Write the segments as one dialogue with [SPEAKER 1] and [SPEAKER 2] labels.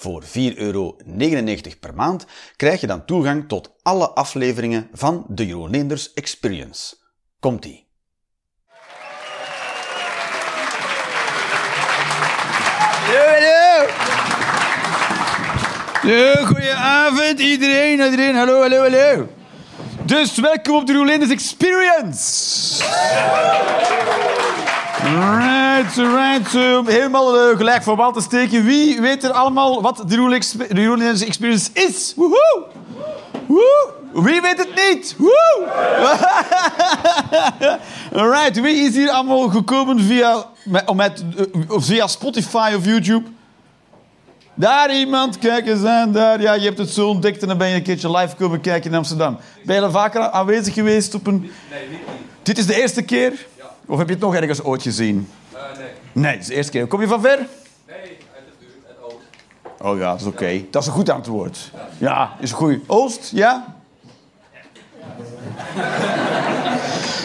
[SPEAKER 1] Voor 4,99 euro per maand krijg je dan toegang tot alle afleveringen van de Jeroen Leenders Experience. Komt-ie!
[SPEAKER 2] Ja, goedenavond iedereen, iedereen. Hallo, hallo, hallo. Dus welkom op de Roelinders Experience. Right, right. uh, helemaal uh, gelijk voor wal te steken. Wie weet er allemaal wat de Roelinders Experience is? Woehoe! Woe! Wie weet het niet? Woe! Alright, wie is hier allemaal gekomen via, met, uh, via Spotify of YouTube? Daar iemand, kijk eens aan, daar. Ja, je hebt het zo ontdekt en dan ben je een keertje live komen kijken in Amsterdam. Ben je al vaker aanwezig geweest op een...
[SPEAKER 3] Nee, niet.
[SPEAKER 2] Dit is de eerste keer?
[SPEAKER 3] Ja.
[SPEAKER 2] Of heb je het nog ergens ooit gezien?
[SPEAKER 3] Uh, nee.
[SPEAKER 2] Nee, het is de eerste keer. Kom je van ver?
[SPEAKER 3] Nee, uit het buurt, het oost.
[SPEAKER 2] Oh ja, dat is oké. Dat is een goed antwoord. Ja, is goed. Oost, ja?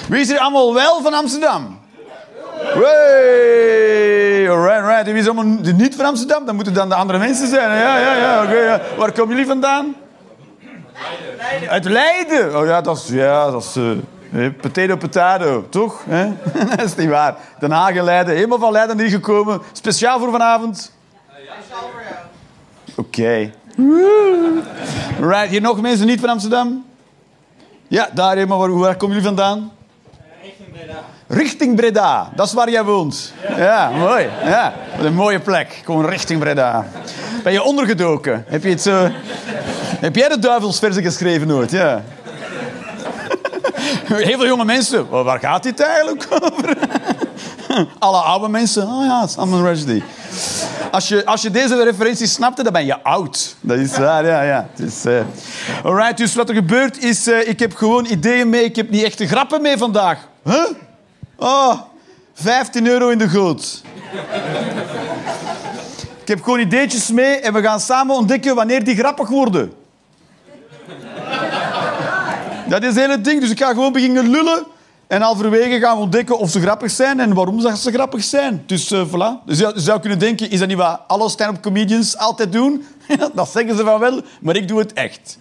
[SPEAKER 2] Wie is er allemaal wel van Amsterdam? Hey, alright, right. Wie is allemaal niet van Amsterdam? Dan moeten dan de andere mensen zijn. Ja, ja, ja. ja. Waar komen jullie vandaan? Leiden. Uit Leiden? Oh ja, dat is... Ja, dat is uh, potato, potato. Toch? Hè? dat is niet waar. Den Haag en Leiden. Helemaal van Leiden hier gekomen. Speciaal voor vanavond? Oké. Right, hier nog mensen niet van Amsterdam? Ja, daar helemaal. Waar, waar komen jullie vandaan? Richting Breda. Dat is waar jij woont. Ja, mooi. Ja, wat een mooie plek. Gewoon richting Breda. Ben je ondergedoken? Heb je het zo... Heb jij de duivelsversen geschreven nooit? Ja. Heel veel jonge mensen. "Wel, Waar gaat dit eigenlijk over? Alle oude mensen. Oh ja, Salman Rushdie. Als je, als je deze referentie snapte, dan ben je oud. Dat is waar, ja. ja. Dus, eh Alright, dus wat er gebeurt is... eh, ik heb gewoon ideeën mee. Ik heb niet echte grappen mee vandaag. Huh? Oh, 15 euro in de goot. ik heb gewoon ideetjes mee en we gaan samen ontdekken wanneer die grappig worden. Dat is het hele ding. Dus ik ga gewoon beginnen lullen. En halverwege gaan we ontdekken of ze grappig zijn en waarom ze grappig zijn. Dus eh voilà. Dus je zou kunnen denken, is dat niet wat alle stand-up comedians altijd doen? dat zeggen ze van wel, maar ik doe het echt.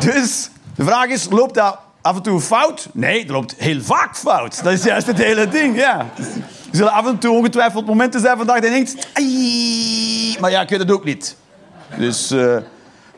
[SPEAKER 2] dus de vraag is, loopt dat af en toe fout? Nee, dat loopt heel vaak fout. Dat is juist het hele ding, ja. Er zullen af en toe ongetwijfeld momenten zijn vandaag dat je denkt... Ai, maar ja, ik weet het ook niet. Dus... eh,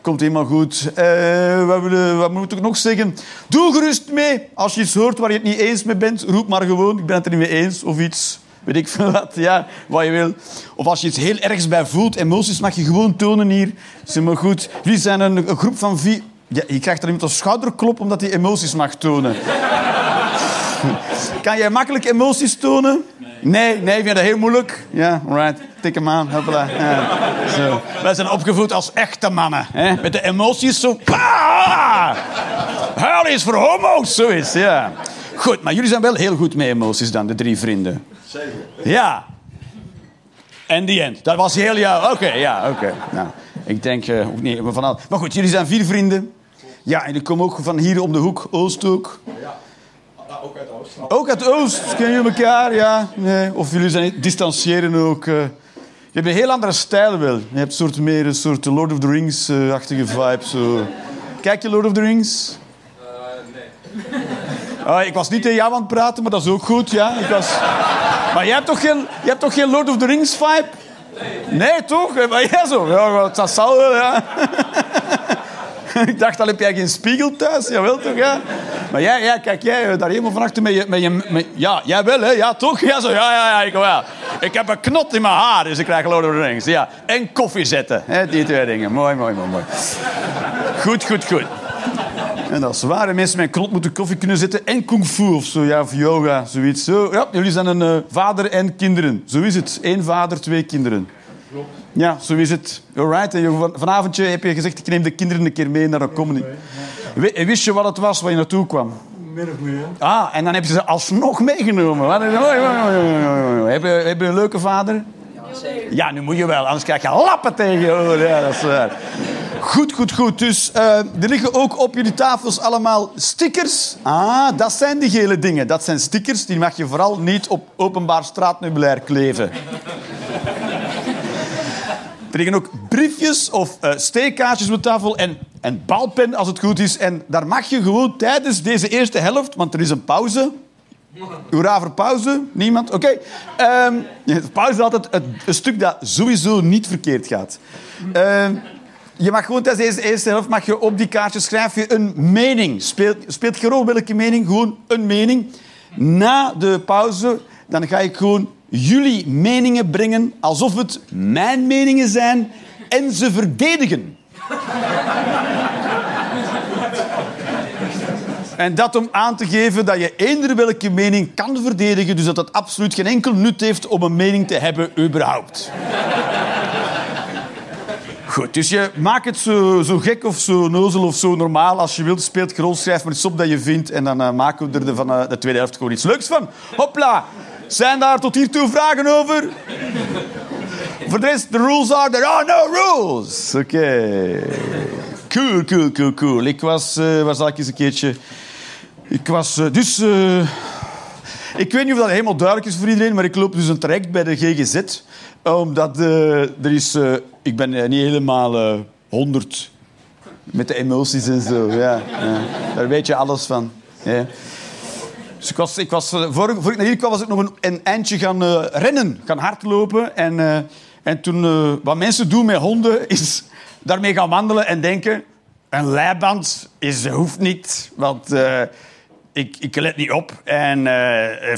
[SPEAKER 2] Komt helemaal goed. Eh, wat, willen- wat moet ik nog zeggen? Doe gerust mee. Als je iets hoort waar je het niet eens mee bent, roep maar gewoon. Ik ben het er niet mee eens. Of iets, weet ik veel wat. Ja, wat je wil. Of als je iets heel ergs bij voelt. Emoties mag je gewoon tonen hier. Is helemaal goed. Jullie zijn een, een groep van vier... Ja, je krijgt er iemand een schouderklop omdat hij emoties mag tonen. Kan jij makkelijk emoties tonen? Nee, nee, vind je dat heel moeilijk? Ja, alright. Tik hem aan. Ja, zo. Wij zijn opgevoed als echte mannen. Hè? Met de emoties zo... Pa! Huil is voor homo's, zoiets, ja. Goed, maar jullie zijn wel heel goed met emoties dan, de drie vrienden. Zeker. Ja. En the end. Dat was heel jou. Oké, ja, oké. Nou, ik denk... eh, ook niet, maar, van al... maar goed, jullie zijn vier vrienden. Ja, en die komen ook van hier om de hoek, Oost ook.
[SPEAKER 3] ook uit Oost.
[SPEAKER 2] Ook uit Oost, kennen jullie elkaar? Ja, nee. Of jullie zijn distancieren ook. eh. Je hebt een heel andere stijl wel. Je hebt soort meer een soort Lord of the Rings-achtige vibe. Zo. Kijk je Lord of the Rings?
[SPEAKER 3] nee.
[SPEAKER 2] Ah, ik was niet tegen jou aan het praten, maar dat is ook goed, ja. Ik was... Maar jij hebt, toch geen, je hebt toch geen Lord of the Rings vibe? Nee, toch? Eh, Maar jij zo? Ja, dat zal wel, ja. Ik dacht, al heb jij geen spiegel thuis? Jawel, toch, ja? Maar jij, ja, kijk, jij eh, daar helemaal van achter met je... Met je met- ja, jij wel, hè? Ja, toch? Ja, zo, ja, ja, ja, ik wel. Ik heb een knot in mijn haar, dus ik krijg Lord of Rings. Ja, en koffie zetten. Hè? Die twee dingen. Mooi, mooi, mooi, mooi. Goed, goed, goed. En waar. hè. Mensen met knot moeten koffie kunnen zetten en kung fu of zo. Ja, of yoga, zoiets. Zo, ja, jullie zijn een eh, vader en kinderen. Zo is het. Eén vader, twee kinderen. Ja, zo is het. Alright. En je- van- vanavondje heb je gezegd, ik neem de kinderen een keer mee naar een comedy. Wi- Wist je wat het was waar je naartoe kwam?
[SPEAKER 4] Min of meer.
[SPEAKER 2] Ah, en dan heb je ze alsnog meegenomen. Heb je, heb je een leuke vader? Ja, nu moet je wel, anders krijg je lappen tegen je. Ja, dat is waar. Goed, goed, goed. Dus eh, er liggen ook op jullie tafels allemaal stickers. Ah, dat zijn die gele dingen. Dat zijn stickers, die mag je vooral niet op openbaar straatmeubilair kleven. Er liggen ook briefjes of eh steekkaartjes op tafel en een balpen als het goed is. En daar mag je gewoon tijdens deze eerste helft, want er is een pauze. Hoera voor pauze? Niemand? Oké. Ehm, ja, pauze is altijd het, een stuk dat sowieso niet verkeerd gaat. Ehm, je mag gewoon tijdens deze eerste helft mag je op die kaartjes schrijf je een mening. Speelt, speelt geen rol welke mening, gewoon een mening. Na de pauze dan ga ik gewoon jullie meningen brengen alsof het mijn meningen zijn en ze verdedigen. En dat om aan te geven dat je eender welke mening kan verdedigen, dus dat het absoluut geen enkel nut heeft om een mening te hebben überhaupt. Goed, dus je maakt het zo, gek of zo nozel of zo normaal als je wilt. Speelt geen rol, schrijf maar iets op dat je vindt en dan eh, maken we er de, van eh, de tweede helft gewoon iets leuks van. Hopla! Zijn daar tot hiertoe vragen over? Voor de rest, the rules are, there are no rules. Oké. Cool, cool, cool, cool. Ik was, eh waar zal ik eens een keertje... Ik was eh, dus... eh, ik weet niet of dat helemaal duidelijk is voor iedereen, maar ik loop dus een traject bij de GGZ. Omdat eh, er is... eh, ik ben eh, niet helemaal eh 100 met de emoties en zo. Ja, ja. Daar weet je alles van. Dus ik was, ik was, eh, voor, voor ik naar hier kwam, was ik nog een, een eindje gaan eh, rennen, gaan hardlopen. En, eh, en toen, wat mensen doen met honden, is daarmee gaan wandelen en denken... Een leiband is, hoeft niet, want ik, ik let niet op. En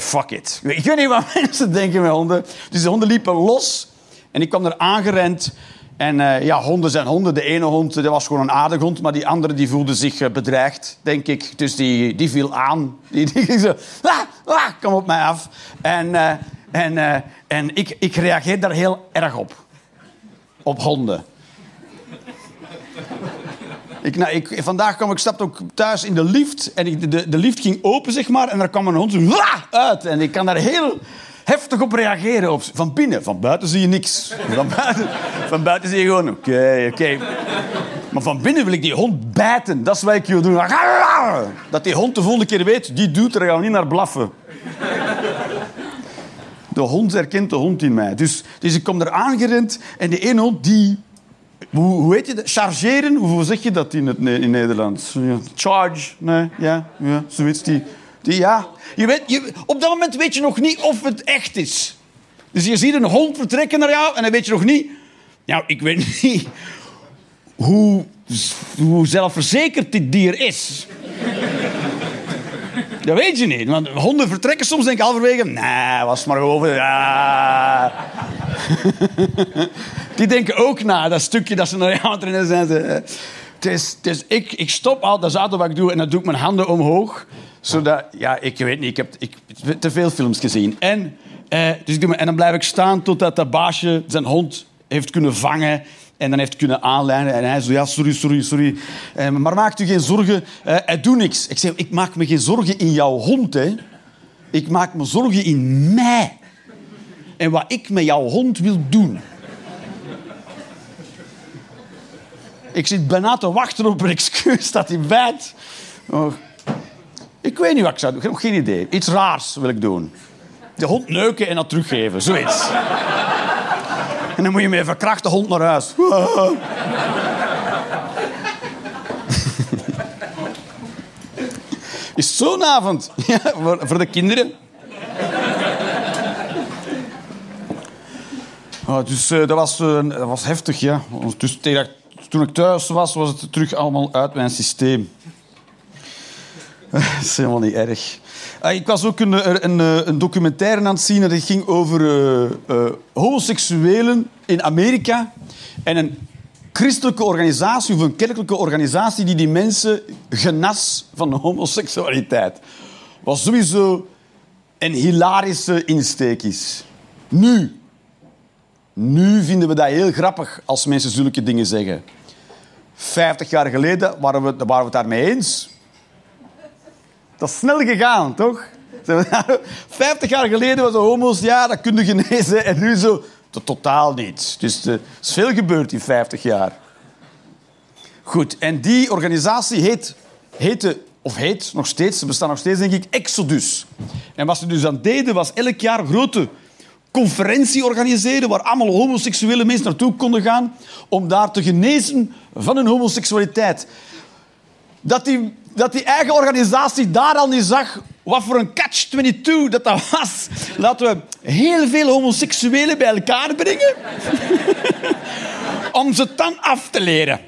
[SPEAKER 2] fuck it. Ik weet niet wat mensen denken met honden. Dus de honden liepen los en ik kwam er aangerend... En eh, ja, honden zijn honden. De ene hond dat was gewoon een aardige hond, maar die andere die voelde zich eh, bedreigd, denk ik. Dus die, die viel aan. Die, ging zo, ah, ah, kom op mij af. En, eh, en, eh, en ik, ik reageer daar heel erg op. Op honden. Ik, nou, ik, vandaag kwam ik stapte ook thuis in de lift en de, de lift ging open, zeg maar, en daar kwam een hond zo, "Wah!" uit. En ik kan daar heel heftig op reageren. Op, van binnen, van buiten zie je niks. Van buiten, van buiten zie je gewoon, oké, oké. Maar van binnen wil ik die hond bijten. Dat is wat ik wil doen. Dat die hond de volgende keer weet, die doet er, we niet naar blaffen. De hond herkent de hond in mij. Dus, dus ik kom er aangerend en die ene hond die hoe, hoe heet je dat? Chargeren? Hoe zeg je dat in het in Nederlands? Charge? Nee, ja, ja zoiets. Die, die, ja. je weet, je, op dat moment weet je nog niet of het echt is. Dus je ziet een hond vertrekken naar jou en dan weet je nog niet... Nou, ik weet niet hoe, hoe zelfverzekerd dit dier is. Dat weet je niet. Want honden vertrekken soms denk ik halverwege... Nee, was maar over... Ja. Die denken ook na, dat stukje dat ze naar jou aan het zijn. Ze, eh, het is, het is, ik, ik stop al, dat is wat ik doe. En dan doe ik mijn handen omhoog. Zodat, ja, ik weet niet, ik heb ik, te veel films gezien. En, eh, dus ik doe, mijn- en dan blijf ik staan totdat dat baasje zijn hond heeft kunnen vangen. En dan heeft kunnen aanlijnen. En hij zo, ja, sorry, sorry, sorry. Eh, maar maakt u geen zorgen, eh, hij doet niks. Ik zeg, ik maak me geen zorgen in jouw hond, hè. Ik maak me zorgen in mij. En wat ik met jouw hond wil doen. Ik zit bijna te wachten op een excuus dat hij bijt. Oh. Ik weet niet wat ik zou doen. Ik heb nog geen idee. Iets raars wil ik doen. De hond neuken en dat teruggeven. Zoiets. En dan moet je met een verkrachte hond naar huis. Is zo'n avond. Voor, de kinderen. Oh, dus eh, dat, was, eh, was heftig, ja. Dus toen ik thuis was, was het terug allemaal uit mijn systeem. Dat is helemaal niet erg. Ah, ik was ook een, een, een, een documentaire aan het zien en dat ging over eh, eh, homoseksuelen in Amerika. En een christelijke organisatie of een kerkelijke organisatie die die mensen genas van homoseksualiteit. Wat sowieso een hilarische insteek is. Nu, nu vinden we dat heel grappig als mensen zulke dingen zeggen. 50 jaar geleden waren we, waren we het daarmee eens. Dat is snel gegaan, toch? 50 jaar geleden was de homo's, ja, dat kun genezen. En nu zo, totaal niet. Dus er is veel gebeurd in 50 jaar. Goed, en die organisatie heet, heette, of heet nog steeds, ze bestaan nog steeds, denk ik, Exodus. En wat ze dus aan deden, was elk jaar grote conferentie organiseren waar allemaal homoseksuele mensen naartoe konden gaan om daar te genezen van hun homoseksualiteit. Dat die, dat die eigen organisatie daar al niet zag wat voor een catch-22 dat dat was. Laten we heel veel homoseksuelen bij elkaar brengen om ze dan af te leren.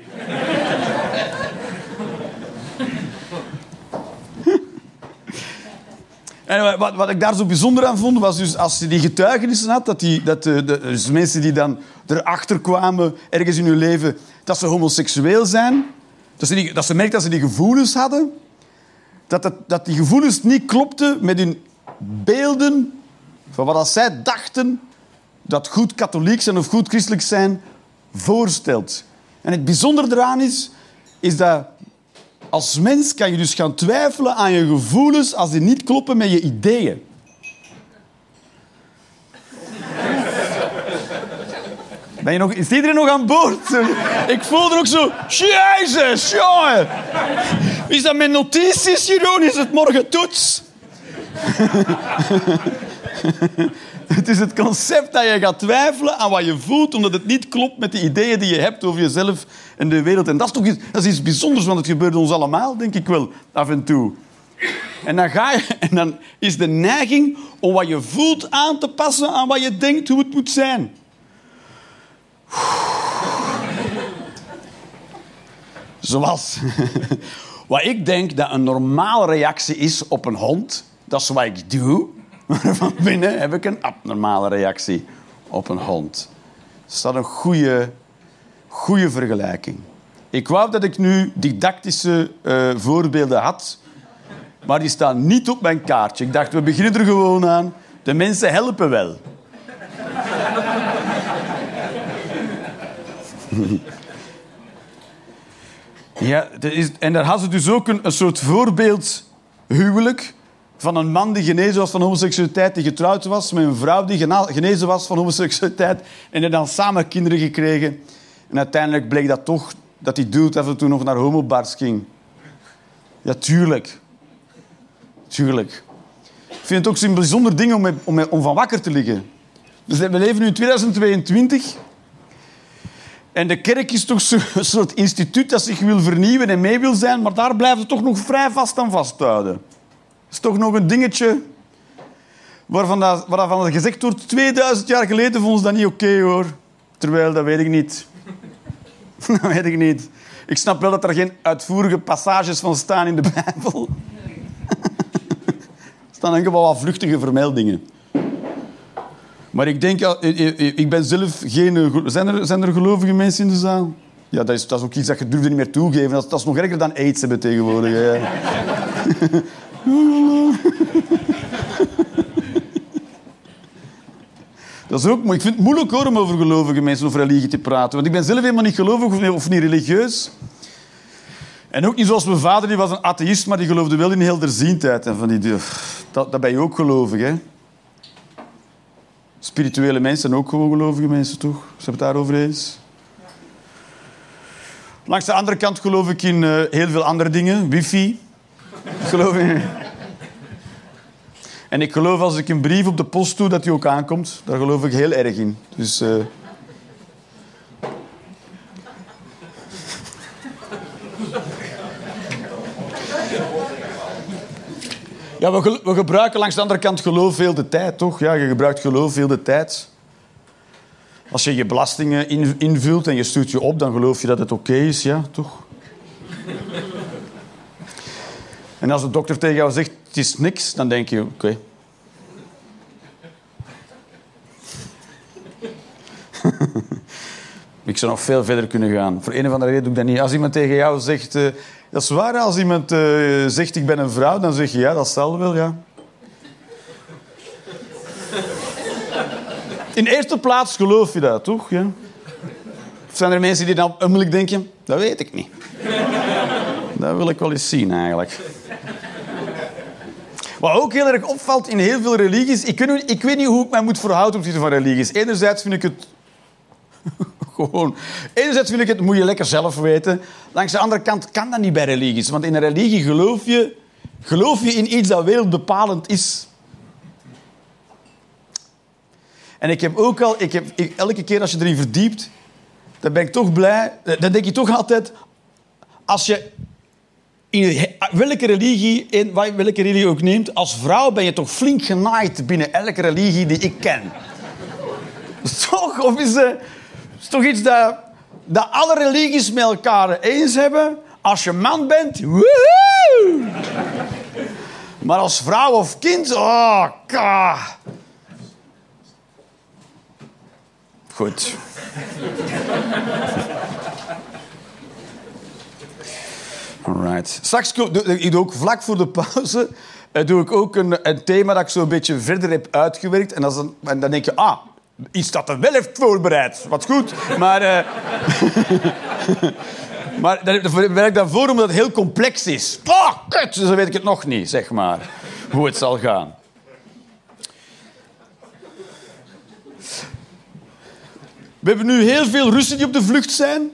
[SPEAKER 2] En wat, wat ik daar zo bijzonder aan vond, was dus als je die getuigenissen had, dat, die, dat de, dus mensen die dan erachter kwamen, ergens in hun leven, dat ze homoseksueel zijn, dat ze, die, dat ze merkten dat ze die gevoelens hadden, dat, dat, die gevoelens niet klopten met hun beelden van wat als zij dachten dat goed katholiek zijn of goed christelijk zijn voorstelt. En het bijzondere eraan is, is dat als mens kan je dus gaan twijfelen aan je gevoelens als die niet kloppen met je ideeën. Ben je nog, is iedereen nog aan boord? Ik voelde ook zo... Jezus, jongen! Is dat mijn notities, Jeroen? Is het morgen toets? Het is het concept dat je gaat twijfelen aan wat je voelt, omdat het niet klopt met de ideeën die je hebt over jezelf en de wereld. En dat is toch iets, dat is iets bijzonders, want het gebeurt ons allemaal, denk ik wel, af en toe. En dan, ga je, en dan is de neiging om wat je voelt aan te passen aan wat je denkt hoe het moet zijn. Zoals wat ik denk dat een normale reactie is op een hond. Dat is wat ik doe. Maar van binnen heb ik een abnormale reactie op een hond. Is dat een goede, goede vergelijking? Ik wou dat ik nu didactische uh, voorbeelden had, maar die staan niet op mijn kaartje. Ik dacht, we beginnen er gewoon aan. De mensen helpen wel. Ja, is, en daar had ze dus ook een, een soort voorbeeld huwelijk van een man die genezen was van homoseksualiteit, die getrouwd was met een vrouw die genezen was van homoseksualiteit en die dan samen kinderen gekregen. En uiteindelijk bleek dat toch dat die dude af en toe nog naar homobars ging. Ja, tuurlijk. Tuurlijk. Ik vind het ook zo'n bijzonder ding om, om, om van wakker te liggen. Dus we leven nu in 2022. En de kerk is toch een soort instituut dat zich wil vernieuwen en mee wil zijn, maar daar blijven ze toch nog vrij vast aan vasthouden is toch nog een dingetje waarvan, dat, waarvan gezegd wordt... 2000 jaar geleden vonden ze dat niet oké, hoor. Terwijl, dat weet ik niet. dat weet ik niet. Ik snap wel dat er geen uitvoerige passages van staan in de Bijbel. er staan enkel wel wat vluchtige vermeldingen. Maar ik denk... Ik ben zelf geen... Zijn er, zijn er gelovige mensen in de zaal? Ja, dat is, dat is ook iets dat je durfde niet meer toegeven. Dat, dat is nog erger dan aids hebben tegenwoordig. Dat is ook, ik vind het moeilijk hoor, om over gelovige mensen of religie te praten. Want ik ben zelf helemaal niet gelovig of niet religieus. En ook niet zoals mijn vader, die was een atheïst, maar die geloofde wel in helderziendheid. En van die, dat, dat ben je ook gelovig, hè? Spirituele mensen zijn ook gewoon gelovige mensen, toch? Ze hebben het daarover eens. Langs de andere kant geloof ik in uh, heel veel andere dingen. Wifi. geloof ik. En ik geloof als ik een brief op de post doe, dat die ook aankomt. Daar geloof ik heel erg in. Dus... Uh... Ja, we, we, gebruiken langs de andere kant geloof veel de tijd, toch? Ja, je gebruikt geloof veel de tijd. Als je je belastingen invult en je stuurt je op, dan geloof je dat het oké is, ja, toch? En als de dokter tegen jou zegt, het is niks, dan denk je, oké. Ik zou nog veel verder kunnen gaan. Voor een of andere reden doe ik dat niet. Als iemand tegen jou zegt... Uh, dat is waar, als iemand uh, zegt, ik ben een vrouw, dan zeg je, ja, dat zal wel, ja. In eerste plaats geloof je dat, toch? Ja? zijn er mensen die dan onmiddellijk denken, dat weet ik niet. dat wil ik wel eens zien eigenlijk. Wat ook heel erg opvalt in heel veel religies, ik weet, niet- hoe ik mij moet verhouden ten opzichte van religies. Enerzijds vind ik het gewoon. Enerzijds vind ik het moet je lekker zelf weten. Langs de andere kant kan dat niet bij religies. Want in een religie geloof je, geloof je in iets dat wereldbepalend is. En ik heb ook al, ik heb, elke keer als je erin verdiept, dan ben ik toch blij. Dan denk je toch altijd, als je in welke religie, in welke religie ook neemt, als vrouw ben je toch flink genaaid binnen elke religie die ik ken. Toch? Of is, eh, toch iets dat, alle religies met elkaar eens hebben? Als je man bent, woehoe! Maar als vrouw of kind, oh, ka. Goed. Alright. Straks ik doe ook vlak voor de pauze eh, doe ik ook een, een thema dat ik zo een beetje verder heb uitgewerkt. En, en dan denk je, ah, iets dat er wel heeft voorbereid. Wat goed. Maar, eh, maar werk dan voor omdat het heel complex is. Oh, kut! Dan weet ik het nog niet, zeg maar. Hoe het zal gaan. We hebben nu heel veel Russen die op de vlucht zijn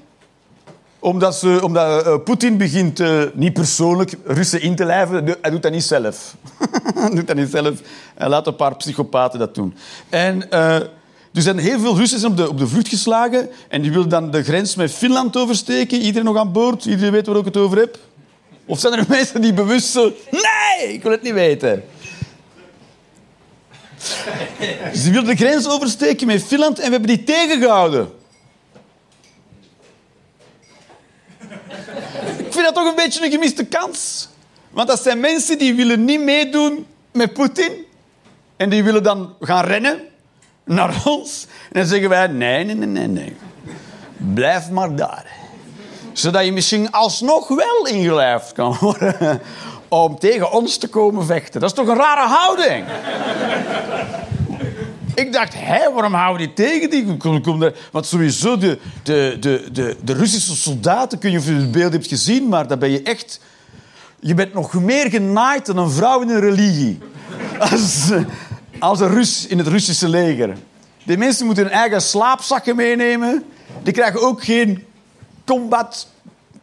[SPEAKER 2] omdat, ze, omdat eh, Poetin begint eh, niet persoonlijk Russen in te lijven. Hij doet dat niet zelf. hij doet dat niet zelf. Hij laat een paar psychopaten dat doen. En, dus zijn heel veel Russen op de, op de vlucht geslagen. En die willen dan de grens met Finland oversteken. Iedereen nog aan boord? Iedereen weet waar ik het over heb? Of zijn er mensen die bewust zo... Nee, ik wil het niet weten. Ze wilden de grens oversteken met Finland en we hebben die tegengehouden. Ik vind dat toch een beetje een gemiste kans. Want dat zijn mensen die willen niet meedoen met Poetin. En die willen dan gaan rennen naar ons. En dan zeggen wij, nee, nee, nee, nee, nee. Blijf maar daar. Zodat je misschien alsnog wel ingelijfd kan worden om tegen ons te komen vechten. Dat is toch een rare houding? Ik dacht, hé, waarom houden die tegen die? Daar- Want sowieso, de, de, de, de, Russische soldaten, kun je of het beeld hebt gezien, maar dan ben je echt... Je bent nog meer genaaid dan een vrouw in een religie. Als, een Rus in het Russische leger. Die mensen moeten hun eigen slaapzakken meenemen. Die krijgen ook geen combat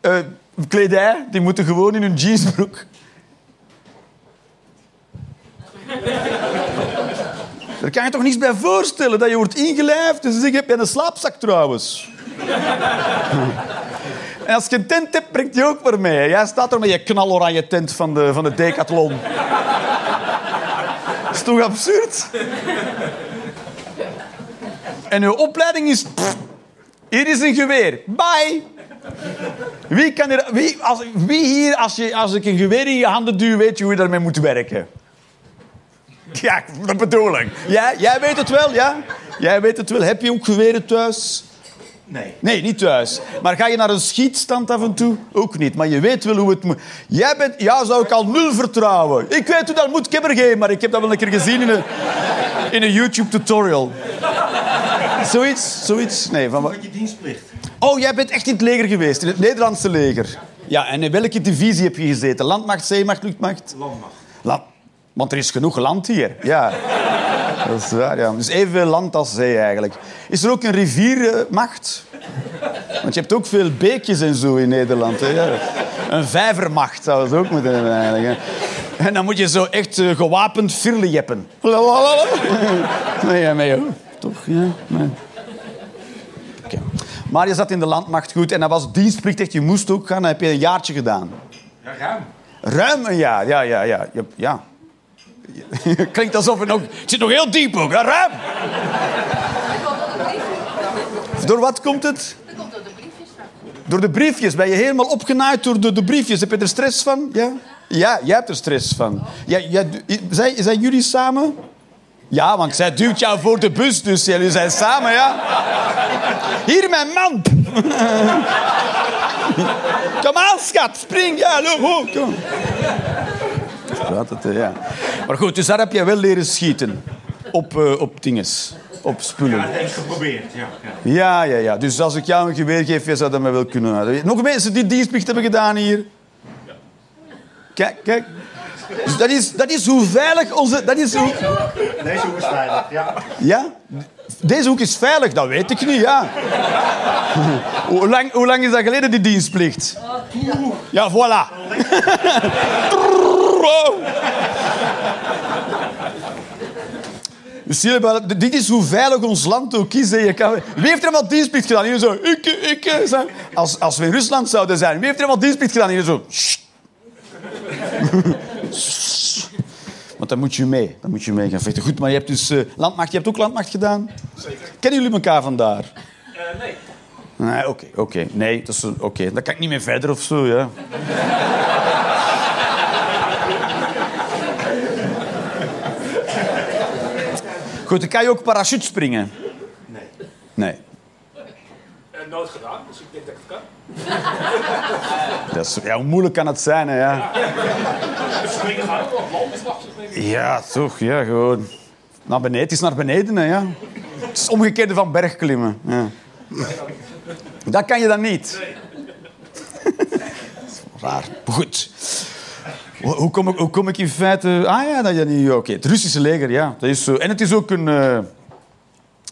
[SPEAKER 2] eh, kledij. Die moeten gewoon in hun jeansbroek. Daar kan je toch niets bij voorstellen, dat je wordt ingelijfd. Dus ik heb je een slaapzak trouwens. en als je een tent hebt, brengt die ook maar mee. Jij staat er met je knaloranje tent van de, van de Decathlon. Dat is toch absurd? en uw opleiding is... hier is een geweer. Bye. Wie, kan er, wie, als, wie hier, als, je, als ik een geweer in je handen duw, weet je hoe je daarmee moet werken? Ja, dat bedoel ik. Ja, jij weet het wel, ja? Jij weet het wel. Heb je ook geweren thuis?
[SPEAKER 4] Nee.
[SPEAKER 2] Nee, niet thuis. Maar ga je naar een schietstand af en toe? Ook niet. Maar je weet wel hoe het moet. Jij bent... Ja, zou ik al nul vertrouwen. Ik weet hoe dat moet. Ik heb er geen, maar ik heb dat wel een keer gezien in een, in een YouTube-tutorial. Zoiets? Zoiets? Nee, van wat?
[SPEAKER 4] Je dienstplicht.
[SPEAKER 2] Oh, jij bent echt in het leger geweest, in het Nederlandse leger. Ja, en in welke divisie heb je gezeten? Landmacht, zeemacht, luchtmacht?
[SPEAKER 4] Landmacht.
[SPEAKER 2] Land. Want er is genoeg land hier. Ja. Dat is waar, ja. Dus evenveel land als zee eigenlijk. Is er ook een riviermacht? Want je hebt ook veel beekjes en zo in Nederland. Hè? Een vijvermacht zou het ook moeten hebben eigenlijk. Hè. En dan moet je zo echt eh, gewapend firli jeppen. Nee, ja, hoor. Toch, ja. Nee. Maar je zat in de landmacht goed en dat was dienstplichtig. Je moest ook gaan. Dat heb je een jaartje gedaan.
[SPEAKER 4] Ja, ruim.
[SPEAKER 2] Ruim een jaar, ja, ja, ja. ja. Ja. Klinkt alsof het nog... Het zit nog heel diep ook, ja, ruim. Door wat komt het?
[SPEAKER 5] Dat komt door de briefjes.
[SPEAKER 2] Door de briefjes. Ben je helemaal opgenaaid door de, de briefjes? Heb je er stress van? Ja? Ja, jij hebt er stress van. Jij, jij, zijn, zijn jullie samen? Ja, want zij duwt jou voor de bus, dus jullie zijn samen, ja? Hier, mijn man! Kom aan, schat, spring! Ja, loop, kom. Het, eh, ja. Maar goed, dus daar heb jij wel leren schieten. Op, eh, op dinges. op spullen.
[SPEAKER 4] Ja, dat heb ik geprobeerd. Ja, ja.
[SPEAKER 2] Ja, ja, ja. Dus als ik jou een geweer geef, jij zou dat mij wel kunnen houden. Nog mensen die dienstplicht hebben gedaan hier? Kijk, kijk. Dus dat is, dat is hoe veilig onze... Dat is hoe...
[SPEAKER 4] Deze hoek is veilig. Ja.
[SPEAKER 2] Ja? Deze hoek is veilig, dat weet ik niet, ja. Hoe lang, hoe lang is dat geleden, die dienstplicht? Ja, voilà. Dus zie je wel, dit is hoe veilig ons land ook is. hè. Je kan, wie heeft er allemaal dienstplicht gedaan? Hier zo, ik, ik, eh, zo. Als, als we in Rusland zouden zijn, wie heeft er allemaal dienstplicht gedaan? Hier zo. Want dan moet je mee. Dan moet je mee gaan vechten. Goed, maar je hebt dus eh, landmacht. Je hebt ook landmacht gedaan? Kennen jullie elkaar vandaar?
[SPEAKER 3] nee.
[SPEAKER 2] Nee, oké, oké. Nee, dat is een- oké. Dan kan ik niet meer verder of zo, ja. Goed, dan kan je ook parachute springen.
[SPEAKER 4] Nee.
[SPEAKER 2] Nee.
[SPEAKER 3] Uh, nooit gedaan, dus ik denk dat ik het kan.
[SPEAKER 2] Dat is, ja, hoe moeilijk kan het zijn, hè, ja?
[SPEAKER 3] Springen gaan, landslag springen.
[SPEAKER 2] Ja, toch, ja, gewoon. Naar beneden, is naar beneden, hè, ja. Het is omgekeerde van bergklimmen. Ja. Dat kan je dan niet. Raar. Goed. Hoe kom, ik, hoe kom ik in feite... Ah ja, dat niet... Oké, het Russische leger, ja. Dat is zo. En het is ook een... eh,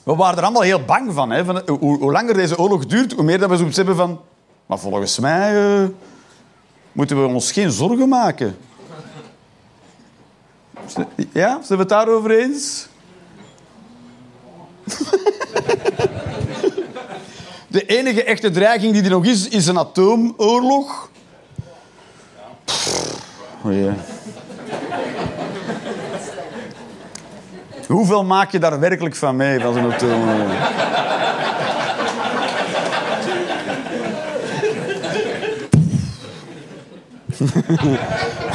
[SPEAKER 2] We waren er allemaal heel bang van. Hè, van hoe, hoe langer deze oorlog duurt, hoe meer dat we zoiets hebben van... Maar volgens mij eh, moeten we ons geen zorgen maken. Ja, zijn we het daarover eens? De enige echte dreiging die er nog is, is een atoomoorlog. Pff, oh. Hoeveel maak je daar werkelijk van mee, van zo'n atoomoorlog?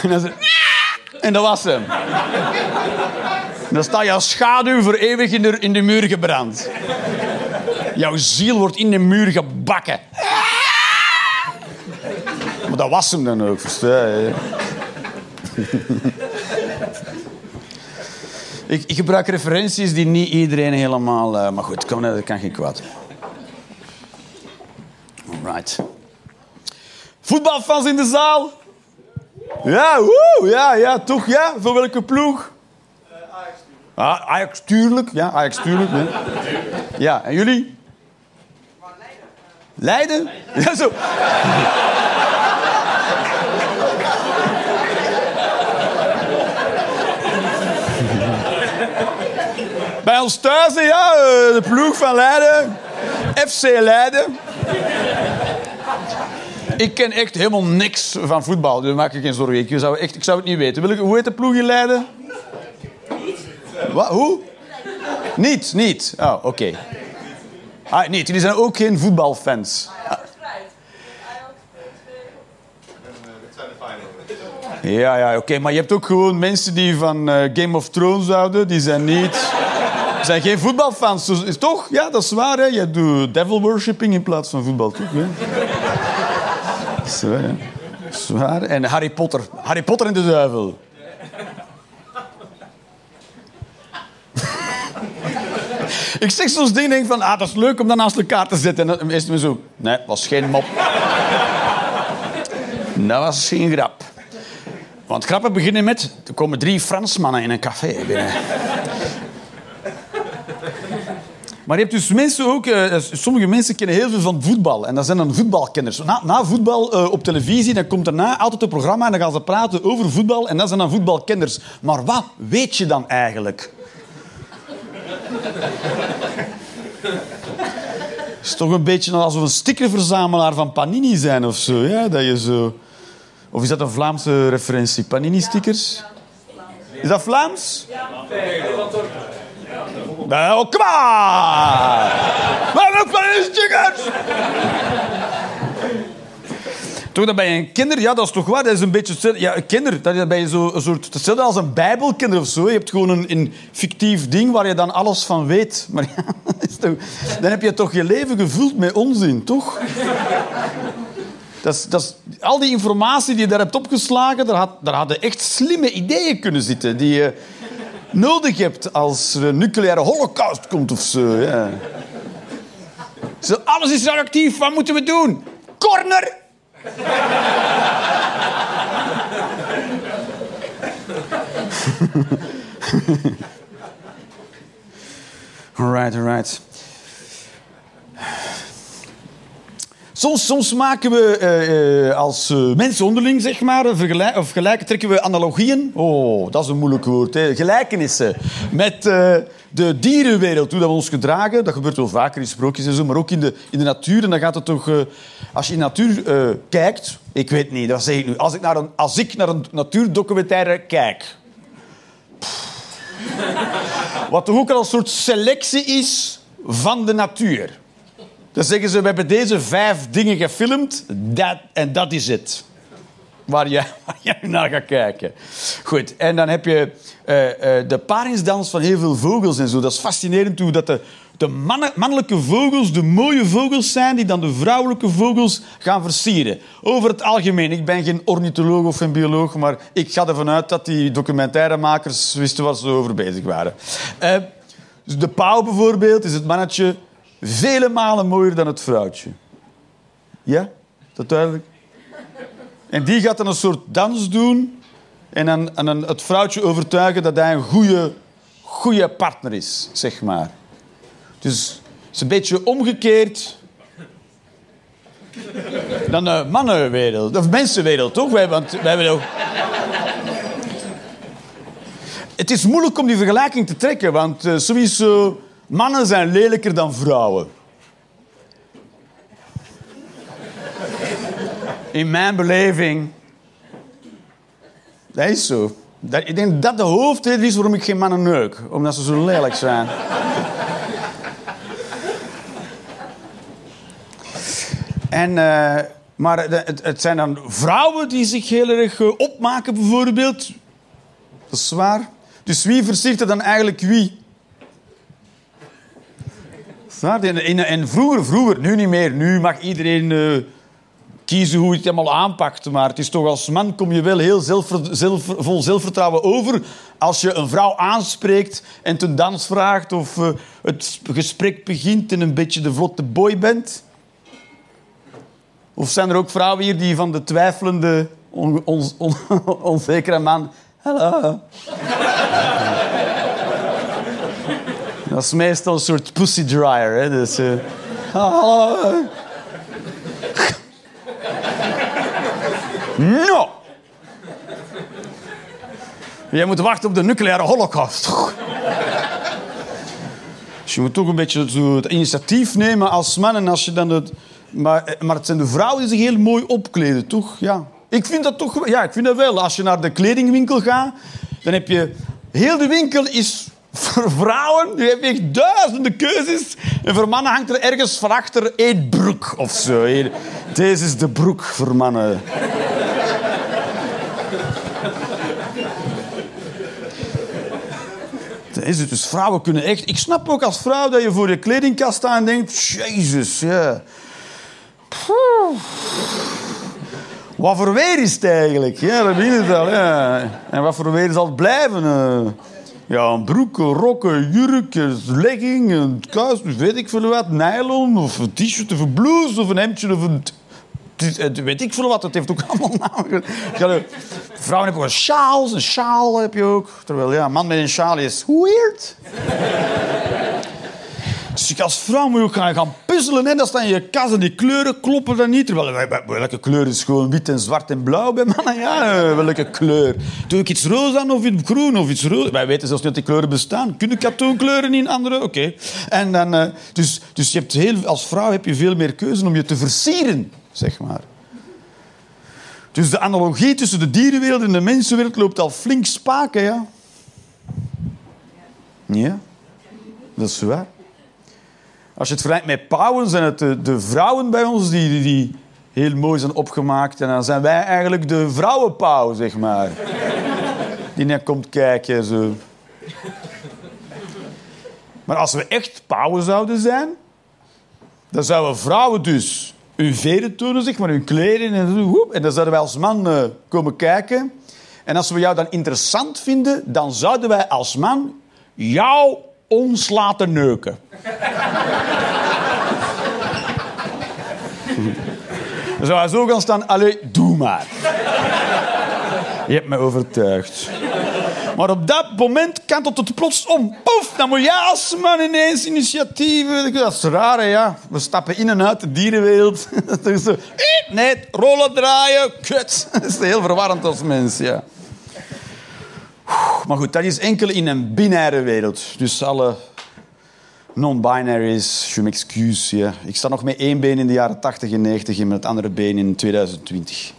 [SPEAKER 2] en dan is het- en dat was hem. Dan sta je als schaduw voor eeuwig in de, in de muur gebrand. Jouw ziel wordt in de muur gebakken. Maar dat was hem dan ook, versta je? Ik, ik gebruik referenties die niet iedereen helemaal... eh, maar goed, kom, dat kan geen kwaad. Alright. Voetbalfans in de zaal? Ja, woe, ja, ja, toch, ja. Voor welke ploeg? Ah, Ajax, tuurlijk. Ja, Ajax, tuurlijk. Ja, ja en jullie? Leiden? Ja, zo. Ons ja, eh, de ploeg van Leiden. FC Leiden. Ik ken echt helemaal niks van voetbal, dus maak je geen zorgen. Ik zou, echt, ik zou het niet weten. Wil ik, hoe heet de ploeg in Leiden? Wat? Hoe? Niet, niet. Oh, oké. Ah, niet, jullie zijn ook geen voetbalfans. Ja, ja, oké. Maar je hebt ook gewoon mensen die van eh, Game of Thrones houden. Die zijn niet... zijn geen voetbalfans. Dus, toch? Ja, dat is waar. Hè? Je doet devil worshipping in plaats van voetbal, is waar, is waar. En Harry Potter. Harry Potter en de duivel. Ik zeg soms dingen denk van, ah, dat is leuk om dat naast elkaar te zetten. En dan is het me zo, nee, was geen mop. dat was geen grap. Want grappen beginnen met, er komen drie Fransmannen in een café binnen. Maar je hebt dus mensen ook... eh, sommige mensen kennen heel veel van voetbal. En dat zijn dan voetbalkenners. Na, na voetbal eh, op televisie, dan komt daarna altijd een programma... en dan gaan ze praten over voetbal. En dat zijn dan voetbalkenners. Maar wat weet je dan eigenlijk? Het is toch een beetje alsof een stickerverzamelaar van Panini zijn of zo. Ja, dat je zo... Of is dat een Vlaamse referentie? Panini-stickers? Is dat Vlaams? Nou, kom! Waar ook Panini-stickers? Toch, dat bij een kinder, ja, dat is toch waar. Dat is een beetje. Ja, een kinder, dat bij je zo een soort, hetzelfde als een bijbelkinder of zo. Je hebt gewoon een, fictief ding waar je dan alles van weet. Maar ja, toch, dan heb je toch je leven gevuld met onzin, toch? Dat is, dat al die informatie die je daar hebt opgeslagen, daar, had, daar hadden echt slimme ideeën kunnen zitten. Die, eh, nodig hebt als er een nucleaire holocaust komt of zo. Ja. Zo, alles is radioactief, wat moeten we doen? Corner! alright, alright. Soms, soms maken we eh, eh, als eh, mensen onderling, zeg maar, of gelijken, trekken we analogieën. Oh, dat is een moeilijk woord. Hè. Gelijkenissen met de dierenwereld, hoe dat we ons gedragen. Dat gebeurt wel vaker in sprookjes en zo, maar ook in de, in de natuur. En dan gaat het toch... als je in de natuur kijkt... Ik weet niet, dat zeg ik nu. Als ik naar een, als ik naar een natuurdocumentaire kijk... Wat toch ook al een soort selectie is van de natuur. Dan zeggen ze, we hebben deze vijf dingen gefilmd dat, en dat is het. Waar waar jij naar gaat kijken. Goed, en dan heb je eh, eh, de paringsdans van heel veel vogels en zo. Dat is fascinerend hoe dat de, de mannelijke vogels de mooie vogels zijn die dan de vrouwelijke vogels gaan versieren. Over het algemeen. Ik ben geen ornitholoog of een bioloog, maar ik ga ervan uit dat die documentairemakers wisten wat ze over bezig waren. Eh, de pauw bijvoorbeeld is het mannetje vele malen mooier dan het vrouwtje. Ja? Dat duidelijk? En die gaat dan een soort dans doen en dan, het vrouwtje overtuigen dat hij een goede, goede partner is, zeg maar. Dus het is een beetje omgekeerd dan de mannenwereld, of mensenwereld, toch? Wij, want wij hebben ook... Het is moeilijk om die vergelijking te trekken, want eh, sowieso, mannen zijn lelijker dan vrouwen. In mijn beleving. Dat is zo. Dat, ik denk dat de hoofdreden is waarom ik geen mannen neuk. Omdat ze zo lelijk zijn. En, eh, maar het, het zijn dan vrouwen die zich heel erg eh, opmaken, bijvoorbeeld. Dat is waar. Dus wie versiert er dan eigenlijk wie? En, en, vroeger, vroeger, nu niet meer. Nu mag iedereen eh, kiezen hoe je het helemaal aanpakt. Maar het is toch als man kom je wel heel vol zelfvertrouwen over als je een vrouw aanspreekt en ten dans vraagt of eh, het gesprek begint en een beetje de vlotte boy bent. Of zijn er ook vrouwen hier die van de twijfelende, on- onzekere man... Hallo. Dat is meestal een soort pussy dryer. Hè? Dus, eh, hallo. No! Jij moet wachten op de nucleaire holocaust. Dus je moet toch een beetje het initiatief nemen als man. En als je dan het... maar, maar het zijn de vrouwen die zich heel mooi opkleden, toch? Ja. Ik vind dat toch... Ja, ik vind dat wel. Als je naar de kledingwinkel gaat, dan heb je... Heel de winkel is voor vrouwen. Je hebt echt duizenden keuzes. En voor mannen hangt er ergens van achter één broek of zo. Deze is de broek voor mannen. Het. Dus vrouwen kunnen echt... Ik snap ook als vrouw dat je voor je kledingkast staat en denkt... Jezus, ja. Wat voor weer is het eigenlijk? Ja, dat begint het al. Ja. En wat voor weer zal het blijven? eh? Ja, een broek, een rok, een jurk, een legging, een kous, weet ik veel wat. Nylon, of een t-shirt, of een blouse, of een hemdje, of een... het- Weet ik veel wat, het heeft ook allemaal namen. Ja, Vrouwen hebben ook een sjaal, een sjaal heb je ook. Terwijl, ja, een man met een sjaal is weird. Dus als vrouw moet je ook gaan, puzzelen. Hè. Dat staan je kast en die kleuren kloppen dan niet. Terwijl, wij- wij- welke kleur is gewoon wit en zwart en blauw bij mannen? Ja, eh, welke kleur? Doe ik iets roze aan of iets groen of iets rood? Wij weten zelfs niet dat die kleuren bestaan. Kunnen katoenkleuren in andere? Oké. En dan, eh, dus, dus je hebt als vrouw heb je veel meer keuze om je te versieren, zeg maar. Dus de analogie tussen de dierenwereld en de mensenwereld loopt al flink spaken, ja. Ja, dat is waar. Als je het vergelijkt met pauwen, zijn het de, de vrouwen bij ons die, die, die heel mooi zijn opgemaakt. En dan zijn wij eigenlijk de vrouwenpauw, zeg maar. Die net komt kijken. Zo. Maar als we echt pauwen zouden zijn, dan zouden vrouwen dus hun veren tonen, zeg maar, hun kleren. En, woep, en dan zouden wij als man eh, komen kijken. En als we jou dan interessant vinden, dan zouden wij als man jou ons laten neuken. Dan zo gaan staan, allee, doe maar. Je hebt me overtuigd. Maar op dat moment kantelt het plots om. Poef, dan moet jij als man ineens initiatieven. Dat is raar, hè, ja. We stappen in en uit de dierenwereld. Zo, eh, nee, rollen draaien, kut. Dat is heel verwarrend als mens, ja. Maar goed, dat is enkel in een binaire wereld. Dus alle non-binaries, je m'excuse. Ja. Ik sta nog met één been in de jaren 80 en 90 en met het andere been in 2020.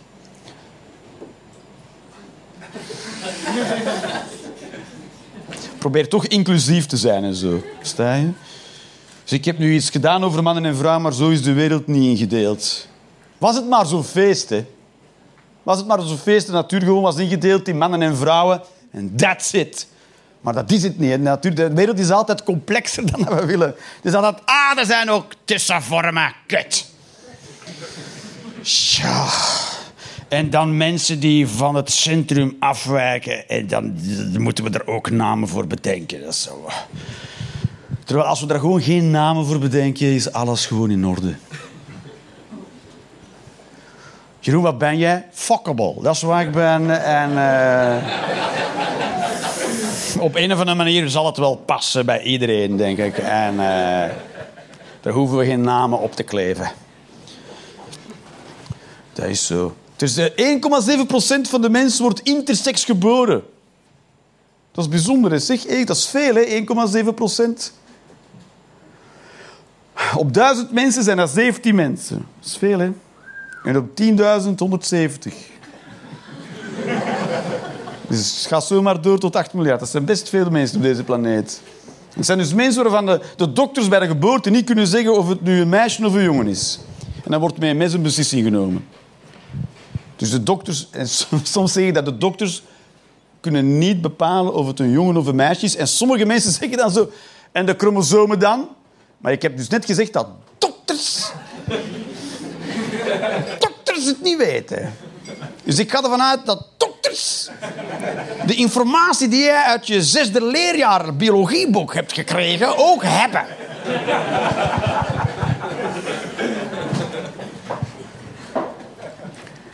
[SPEAKER 2] Probeer toch inclusief te zijn en zo. Sta je? Dus ik heb nu iets gedaan over mannen en vrouwen, maar zo is de wereld niet ingedeeld. Was het maar zo'n feest, hè? Was het maar zo'n feest, de natuur gewoon was ingedeeld in mannen en vrouwen. En that's it. Maar dat is het niet. De, wereld is altijd complexer dan we willen. Dus altijd, ah, er zijn ook tussenvormen. Kut. Tja. En dan mensen die van het centrum afwijken. En dan moeten we er ook namen voor bedenken. Dat is zo. Terwijl als we er gewoon geen namen voor bedenken, is alles gewoon in orde. Jeroen, wat ben jij? Fuckable. Dat is waar ik ben. En uh, op een of andere manier zal het wel passen bij iedereen, denk ik. En uh, daar hoeven we geen namen op te kleven. Dat is zo. Dus 1,7% van de mensen wordt intersex geboren. Dat is bijzonder, hè? zeg. Hey, dat is veel, hè? 1,7%. Op 1000 mensen zijn er 17 mensen. Dat is veel, hè? En op 10.000, 170. dus gaat zomaar door tot 8 miljard. Dat zijn best veel mensen op deze planeet. Het zijn dus mensen waarvan de, de dokters bij de geboorte niet kunnen zeggen of het nu een meisje of een jongen is. En dan wordt met een mes een beslissing genomen. Dus de dokters, en soms zeg je dat de dokters kunnen niet bepalen of het een jongen of een meisje is. En sommige mensen zeggen dan zo, en de chromosomen dan? Maar ik heb dus net gezegd dat dokters, dokters het niet weten. Dus ik ga ervan uit dat dokters de informatie die jij uit je zesde leerjaar biologieboek hebt gekregen ook hebben.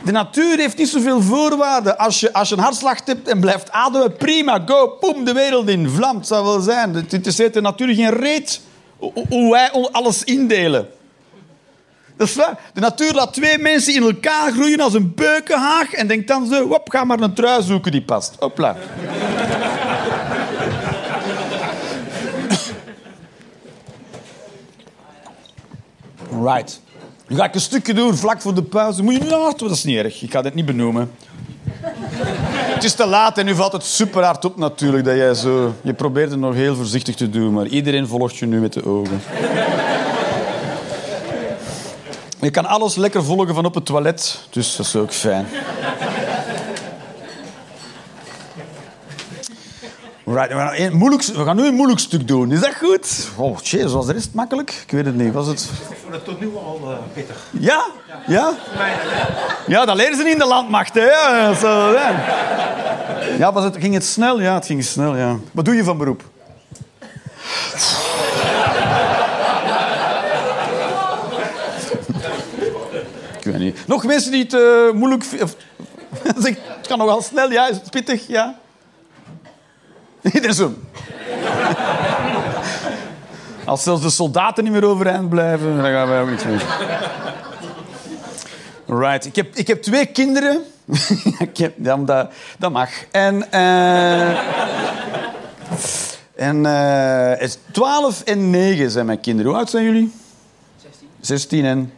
[SPEAKER 2] De natuur heeft niet zoveel voorwaarden. Als je, als je een hartslag hebt en blijft ademen, prima, go, poem, de wereld in. Vlamt zou wel zijn. Het interesseert de natuur geen reet hoe wij alles indelen. Dat. De natuur laat twee mensen in elkaar groeien als een beukenhaag en denkt dan zo, wop, ga maar een trui zoeken die past. Hopla. Right. Nu ga ik een stukje doen, vlak voor de pauze. Moet je laten, dat is niet erg. Ik ga dit niet benoemen. het is te laat en nu valt het super hard op natuurlijk. Dat jij zo... Je probeert het nog heel voorzichtig te doen, maar iedereen volgt je nu met de ogen. Je kan alles lekker volgen van op het toilet, dus dat is ook fijn. Right, we, gaan een moeilijk, we gaan nu een moeilijk stuk doen. Is dat goed? Oh, jeez, was de rest makkelijk? Ik weet het niet. Was het...
[SPEAKER 4] Ik vond het tot nu al uh, pittig.
[SPEAKER 2] Ja? Ja? Ja, dat leren ze niet in de landmacht, hè. Zo, ja, was het, ging het snel? Ja, het ging snel, ja. Wat doe je van beroep? Niet. Nog mensen die het uh, moeilijk... Het kan nogal snel, ja. Is het pittig, ja? Iedereen zo. Als zelfs de soldaten niet meer overeind blijven, dan gaan wij ook niks meer. Right. Ik heb, ik heb twee kinderen. ik heb, ja, dat, dat mag. En... Uh, en uh, 12 en 9 zijn mijn kinderen. Hoe oud zijn jullie? 16. 16 en...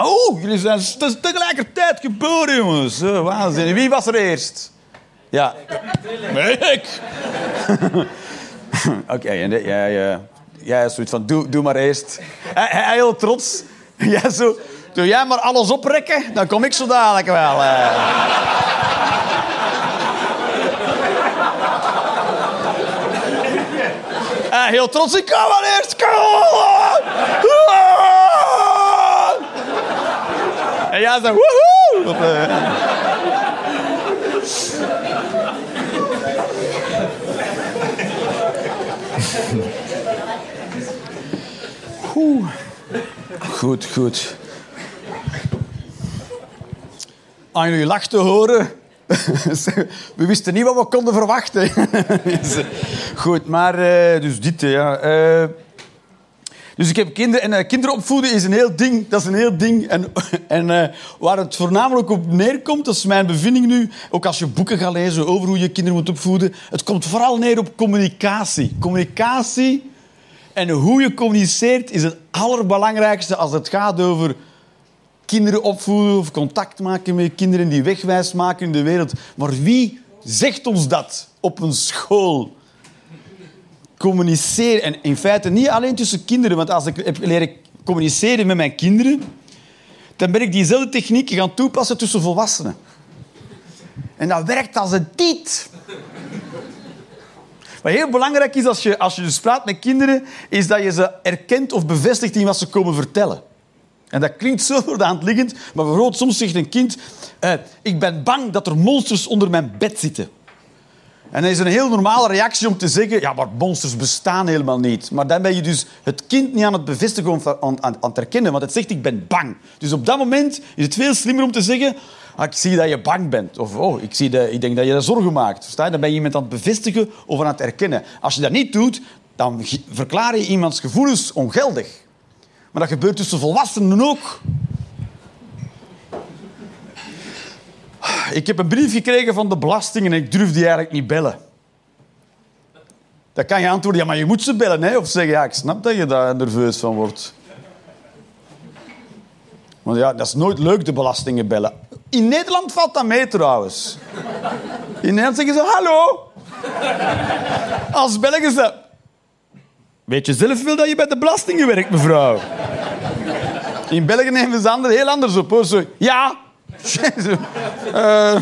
[SPEAKER 2] 16. Oh, jullie zijn tegelijkertijd geboren, jongens. Uh, waanzin. Wie was er eerst? Ja. Nee, ik. Oké, okay, en jij, uh, jij zoiets van, doe, doe maar eerst. Hij, hij heel trots. Jij zo, doe jij maar alles oprekken, dan kom ik zo dadelijk wel. Uh, heel trots, ik kom maar eerst. Kom! ja, zo woehoe! Goed, goed. Aan jullie lach te horen. We wisten niet wat we konden verwachten. Goed, maar eh, dus dit, ja. Uh dus ik heb kinderen en eh, kinderen opvoeden is een heel ding. Dat is een heel ding. En, en eh, waar het voornamelijk op neerkomt, dat is mijn bevinding nu, ook als je boeken gaat lezen over hoe je kinderen moet opvoeden, het komt vooral neer op communicatie. Communicatie en hoe je communiceert is het allerbelangrijkste als het gaat over kinderen opvoeden of contact maken met kinderen die wegwijs maken in de wereld. Maar wie zegt ons dat op een school? Communiceren. En in feite niet alleen tussen kinderen, want als ik heb leren communiceren met mijn kinderen, dan ben ik diezelfde techniek gaan toepassen tussen volwassenen. En dat werkt als een tiet. Wat heel belangrijk is als je, als je dus praat met kinderen, is dat je ze erkent of bevestigt in wat ze komen vertellen. En dat klinkt zo voor de hand liggend, maar bijvoorbeeld soms zegt een kind... eh, ik ben bang dat er monsters onder mijn bed zitten. En is een heel normale reactie om te zeggen... Ja, maar monsters bestaan helemaal niet. Maar dan ben je dus het kind niet aan het bevestigen of aan, aan, aan het herkennen. Want het zegt, ik ben bang. Dus op dat moment is het veel slimmer om te zeggen... Ah, ik zie dat je bang bent. Of oh, ik, zie dat, ik denk dat je je zorgen maakt. Dan ben je iemand aan het bevestigen of aan het herkennen. Als je dat niet doet, dan verklaar je iemands gevoelens ongeldig. Maar dat gebeurt tussen volwassenen ook. Ik heb een brief gekregen van de belasting en ik durf die eigenlijk niet bellen. Dan kan je antwoorden, ja, maar je moet ze bellen. Hè? Of zeggen, ja, ik snap dat je daar nerveus van wordt. Want ja, dat is nooit leuk, de belastingen bellen. In Nederland valt dat mee trouwens. In Nederland zeggen ze, hallo. Als Belgen ze... Weet je zelf wel dat je bij de belastingen werkt, mevrouw? In België nemen ze anderen heel anders op. Hoor. Ja. Eh.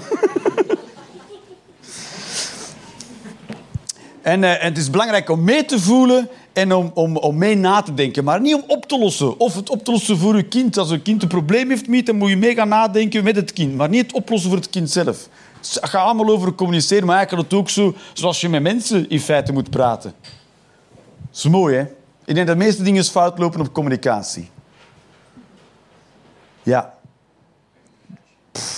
[SPEAKER 2] En, eh, het is belangrijk om mee te voelen en om, om, om mee na te denken. Maar niet om op te lossen. Of het op te lossen voor je kind. Als een kind een probleem heeft dan moet je mee gaan nadenken met het kind. Maar niet het oplossen voor het kind zelf. Het gaat allemaal over communiceren, maar eigenlijk het ook zo zoals je met mensen in feite moet praten. Dat is mooi, hè? Ik denk dat de meeste dingen fout lopen op communicatie. Ja.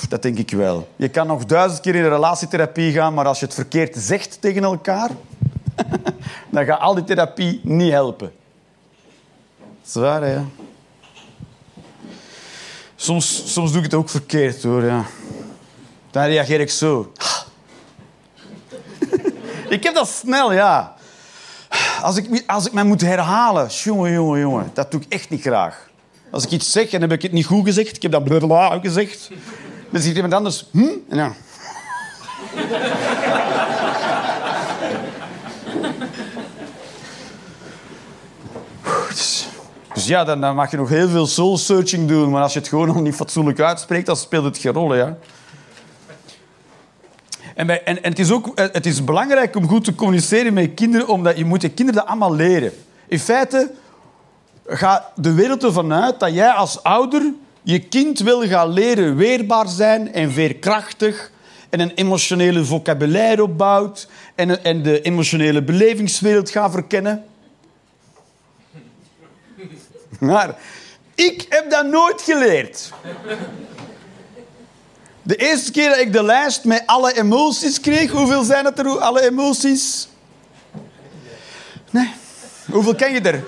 [SPEAKER 2] Dat denk ik wel. Je kan nog duizend keer in een relatietherapie gaan, maar als je het verkeerd zegt tegen elkaar, dan gaat al die therapie niet helpen. Dat is waar, hè? Soms, soms doe ik het ook verkeerd, hoor. Ja. Dan reageer ik zo. ik heb dat snel, ja. Als ik, als ik mij moet herhalen, jongen, jongen, jongen, dat doe ik echt niet graag. Als ik iets zeg en heb ik het niet goed gezegd, ik heb dat blablabla gezegd, dan zegt iemand anders, hm? Dan... Dus, ja, dan, dan mag je nog heel veel soul-searching doen, maar als je het gewoon nog niet fatsoenlijk uitspreekt, dan speelt het geen rol, ja. En, bij, en, en het, is ook, het is belangrijk om goed te communiceren met kinderen, omdat je moet je kinderen dat allemaal leren. In feite gaat de wereld ervan uit dat jij als ouder je kind wil gaan leren weerbaar zijn en veerkrachtig en een emotionele vocabulaire opbouwt en, en de emotionele belevingswereld gaat verkennen. Maar ik heb dat nooit geleerd. De eerste keer dat ik de lijst met alle emoties kreeg, hoeveel zijn het er, alle emoties? Nee. Hoeveel ken je er?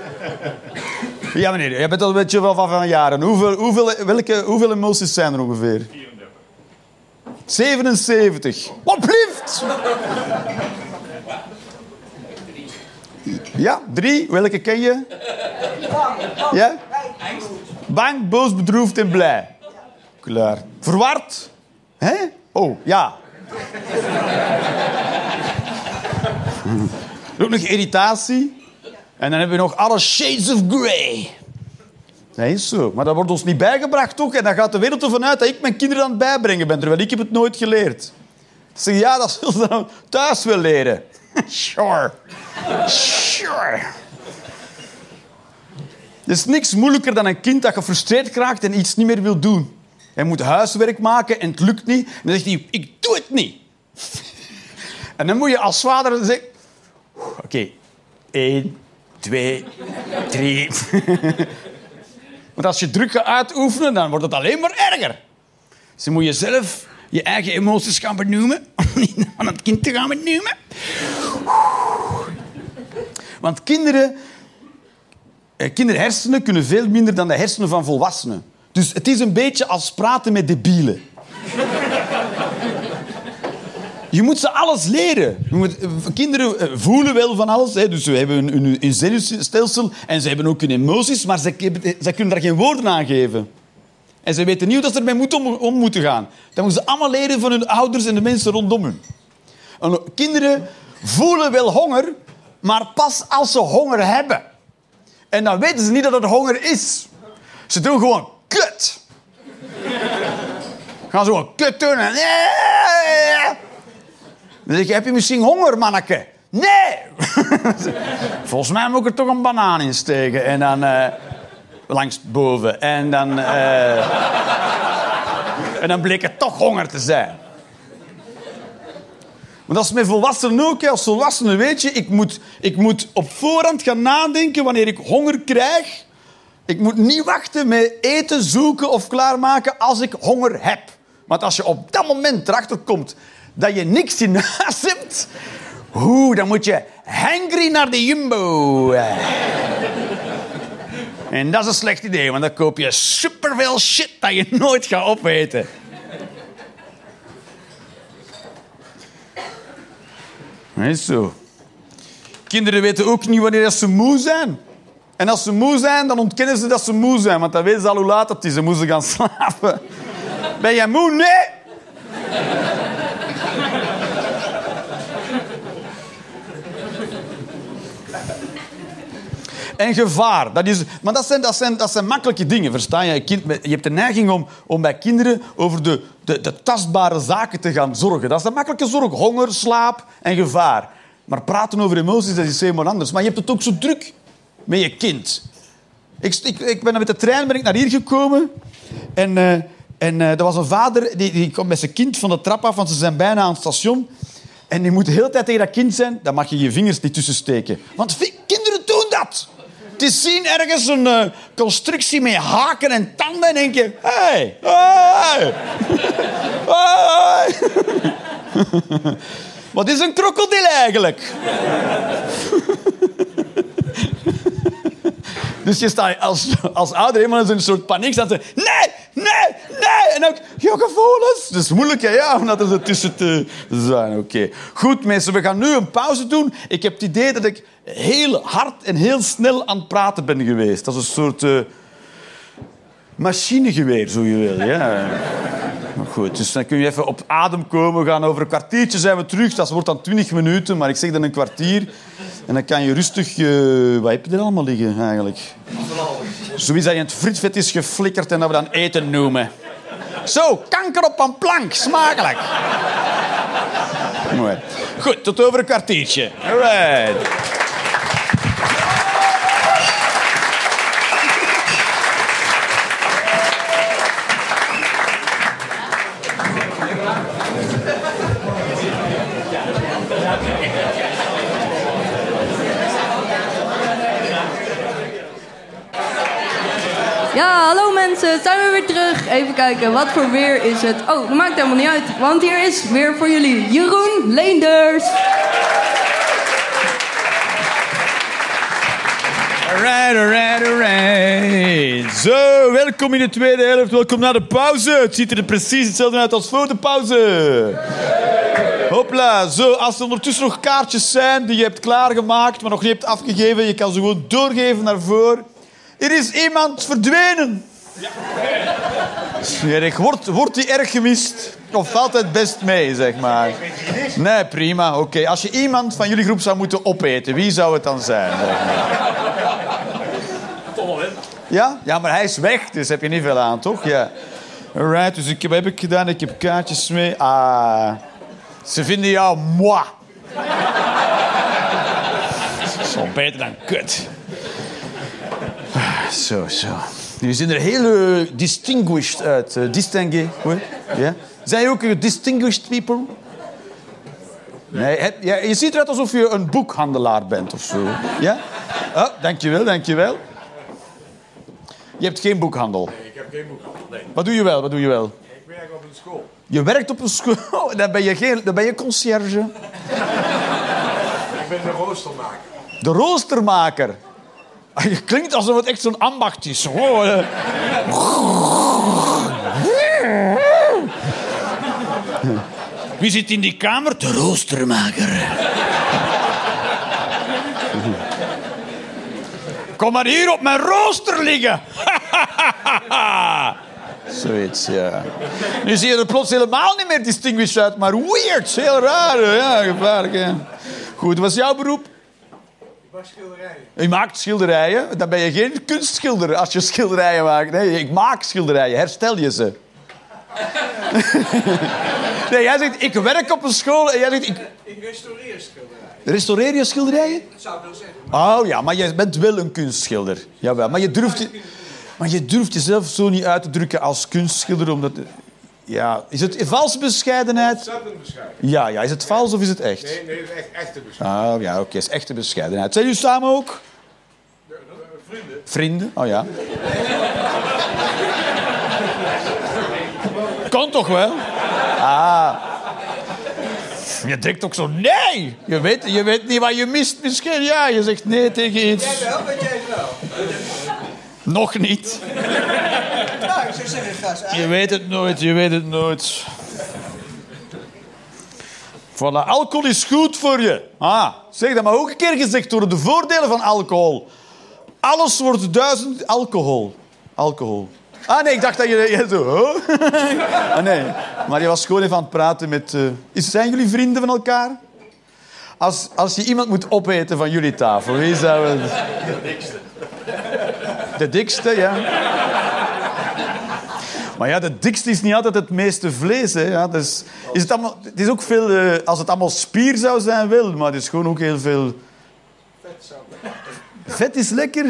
[SPEAKER 2] Ja, meneer, je bent al een beetje wel van jaren. Hoeveel, hoeveel, welke, hoeveel emoties zijn er ongeveer? 77. Wat blieft? Ja, drie. Welke ken je? Ja? Bang, boos, bedroefd en blij. Klaar. Verward? Hè? Oh, ja. Ook nog irritatie. En dan hebben we nog alle shades of grey. Dat is zo. Maar dat wordt ons niet bijgebracht, toch? En dan gaat de wereld ervan uit dat ik mijn kinderen aan het bijbrengen ben, terwijl ik heb het nooit geleerd. Ze zeggen, ja, dat zullen ze dan thuis wel leren. sure. Sure. Er is niks moeilijker dan een kind dat gefrustreerd raakt en iets niet meer wil doen. Hij moet huiswerk maken en het lukt niet. En dan zegt hij, ik doe het niet. en dan moet je als vader zeggen... Oké, één, twee, drie. Want als je druk gaat uitoefenen, dan wordt het alleen maar erger. Dus dan moet je zelf je eigen emoties gaan benoemen. Om niet aan het kind te gaan benoemen. Want kinderen, eh, kinderhersenen kunnen veel minder dan de hersenen van volwassenen. Dus het is een beetje als praten met debielen. Je moet ze alles leren. Je moet, eh, kinderen eh, voelen wel van alles. Hè. Dus ze hebben een, een zenuwstelsel en ze hebben ook hun emoties, maar ze, ze kunnen daar geen woorden aan geven. En ze weten niet hoe dat ze ermee moeten om, moeten gaan. Dat moeten ze allemaal leren van hun ouders en de mensen rondom hun. En kinderen voelen wel honger, maar pas als ze honger hebben. En dan weten ze niet dat het honger is. Ze doen gewoon kut. Gaan ze gewoon kut doen en... Dan zeg je, heb je misschien honger, manneke? Nee! Volgens mij moet ik er toch een banaan in steken. En dan... Uh, langs boven. En dan... Uh, en dan bleek het toch honger te zijn. Want dat is met volwassenen ook. Als volwassene weet je, ik moet, ik moet op voorhand gaan nadenken wanneer ik honger krijg. Ik moet niet wachten met eten zoeken of klaarmaken als ik honger heb. Want als je op dat moment erachter komt dat je niks in huis hebt, hoe, dan moet je hangry naar de Jumbo. En dat is een slecht idee, want dan koop je superveel shit dat je nooit gaat opeten. Is zo. Kinderen weten ook niet wanneer ze moe zijn. En als ze moe zijn, dan ontkennen ze dat ze moe zijn. Want dan weten ze al hoe laat het is. Ze moeten gaan slapen. Ben jij moe? Nee! En gevaar. Dat is, maar dat zijn, dat, zijn, dat zijn makkelijke dingen, versta je? Kind, je hebt de neiging om, om bij kinderen over de, de, de tastbare zaken te gaan zorgen. Dat is een makkelijke zorg. Honger, slaap en gevaar. Maar praten over emoties, dat is helemaal anders. Maar je hebt het ook zo druk met je kind. Ik, ik, ik ben met de trein ben ik naar hier gekomen. En, uh, en uh, er was een vader, die, die komt met zijn kind van de trap af, want ze zijn bijna aan het station. En die moet de hele tijd tegen dat kind zijn, dan mag je je vingers niet tussen steken. Want kinderen doen dat. Is zien ergens een uh, constructie met haken en tanden en denk je... Hey, hey, hey. Wat is een krokodil eigenlijk? Dus je staat als, als ouder helemaal in een soort paniek. Staan ze, nee, je gevoelens. Het is moeilijk, ja, om dat er tussen te zijn. Oké. Goed, mensen, we gaan nu een pauze doen. Ik heb het idee dat ik heel hard en heel snel aan het praten ben geweest. Dat is een soort uh, machinegeweer, zo je wil. Ja. Goed, dus dan kun je even op adem komen. We gaan over een kwartiertje zijn we terug. Dat wordt dan 20 minuten, maar ik zeg dan een kwartier. En dan kan je rustig... Uh, wat heb je er allemaal liggen, eigenlijk? Zoiets dat je in het frietvet is geflikkerd en dat we dan eten noemen. Zo, kanker op een plank. Smakelijk. Mooi. Goed, tot over een kwartiertje. All right.
[SPEAKER 5] Ja, hallo mensen, zijn we weer terug. Even kijken, wat voor weer is het? Oh, dat maakt helemaal niet uit, want hier is weer voor jullie Jeroen Leenders.
[SPEAKER 2] Alright, alright, alright. Zo, welkom in de tweede helft. Welkom naar de pauze. Het ziet er precies hetzelfde uit als voor de pauze. Hopla, zo. Als er ondertussen nog kaartjes zijn die je hebt klaargemaakt, maar nog niet hebt afgegeven, je kan ze gewoon doorgeven naar voren. Er is iemand verdwenen. Ja. Wordt, wordt die erg gemist? Of valt het best mee, zeg maar? Nee, prima. Oké. Als je iemand van jullie groep zou moeten opeten, wie zou het dan zijn? Zeg maar? Ja? Ja, maar hij is weg, dus heb je niet veel aan, toch? Ja. Alright, dus ik, wat heb ik gedaan? Ik heb kaartjes mee. Ah, ze vinden jou moi. Dat is beter dan kut. Zo, zo. Jullie zien er heel uh, distinguished uit. Uh, distingué. Ja? Zijn jullie ook distinguished people? Nee, het, ja, je ziet eruit alsof je een boekhandelaar bent of zo. Ja? Oh, dankjewel, dankjewel. Je hebt geen boekhandel.
[SPEAKER 6] Ik heb geen boekhandel, nee.
[SPEAKER 2] Wat doe je wel? Wat doe je wel?
[SPEAKER 6] Ik werk op een school.
[SPEAKER 2] Je werkt op een school. Dan ben je, geen, dan ben je conciërge.
[SPEAKER 6] Ik ben de roostermaker.
[SPEAKER 2] De roostermaker. Ah, Je klinkt alsof het echt zo'n ambacht is. Eh. Wie zit in die kamer? De roostermaker. Kom maar hier op mijn rooster liggen. Zoiets, ja. Nu zie je er plots helemaal niet meer distinguished uit, maar weird. Heel raar, ja, gevaarlijk. Goed, wat is jouw beroep?
[SPEAKER 6] Schilderijen.
[SPEAKER 2] Je maakt schilderijen. Dan ben je geen kunstschilder als je schilderijen maakt. Nee, ik maak schilderijen. Herstel je ze. nee, jij zegt, ik werk op een school en jij zegt, ik
[SPEAKER 6] Ik restaureer schilderijen.
[SPEAKER 2] restaureer je schilderijen?
[SPEAKER 6] Dat zou ik wel zeggen.
[SPEAKER 2] Oh ja, maar jij bent wel een kunstschilder. Jawel, maar je durft, je, maar je durft jezelf zo niet uit te drukken als kunstschilder, omdat... Ja, is het valse bescheidenheid?
[SPEAKER 6] Ontzettend bescheiden.
[SPEAKER 2] Ja, ja, is het vals of is het echt?
[SPEAKER 6] Nee, nee, dat is echt echte bescheidenheid.
[SPEAKER 2] Ah ja, oké, is echte bescheidenheid. Zijn jullie samen ook?
[SPEAKER 6] Vrienden.
[SPEAKER 2] Vrienden? Oh ja. Kan toch wel? Ah. Je denkt ook zo, nee! Je weet, je weet niet wat je mist misschien. Ja, je zegt nee tegen iets.
[SPEAKER 6] Wel, weet jij het wel?
[SPEAKER 2] Nog niet.
[SPEAKER 6] Nou, ik zou zeggen, ga eens
[SPEAKER 2] Je weet het nooit, je weet het nooit. Voilà, alcohol is goed voor je. Ah, zeg dat maar ook een keer gezegd worden. De voordelen van alcohol. Alles wordt duizend alcohol. Alcohol. Ah nee, ik dacht dat je... je zo, huh? ah nee, maar je was gewoon even aan het praten met... eh, is, zijn jullie vrienden van elkaar? Als, als je iemand moet opeten van jullie tafel, wie zou het... De dikste. De dikste, ja. Maar ja, de dikste is niet altijd het meeste vlees. Hè. Ja, dus is het, allemaal, het is ook veel... eh, als het allemaal spier zou zijn, wel. Maar het is gewoon ook heel veel... Vet is lekker.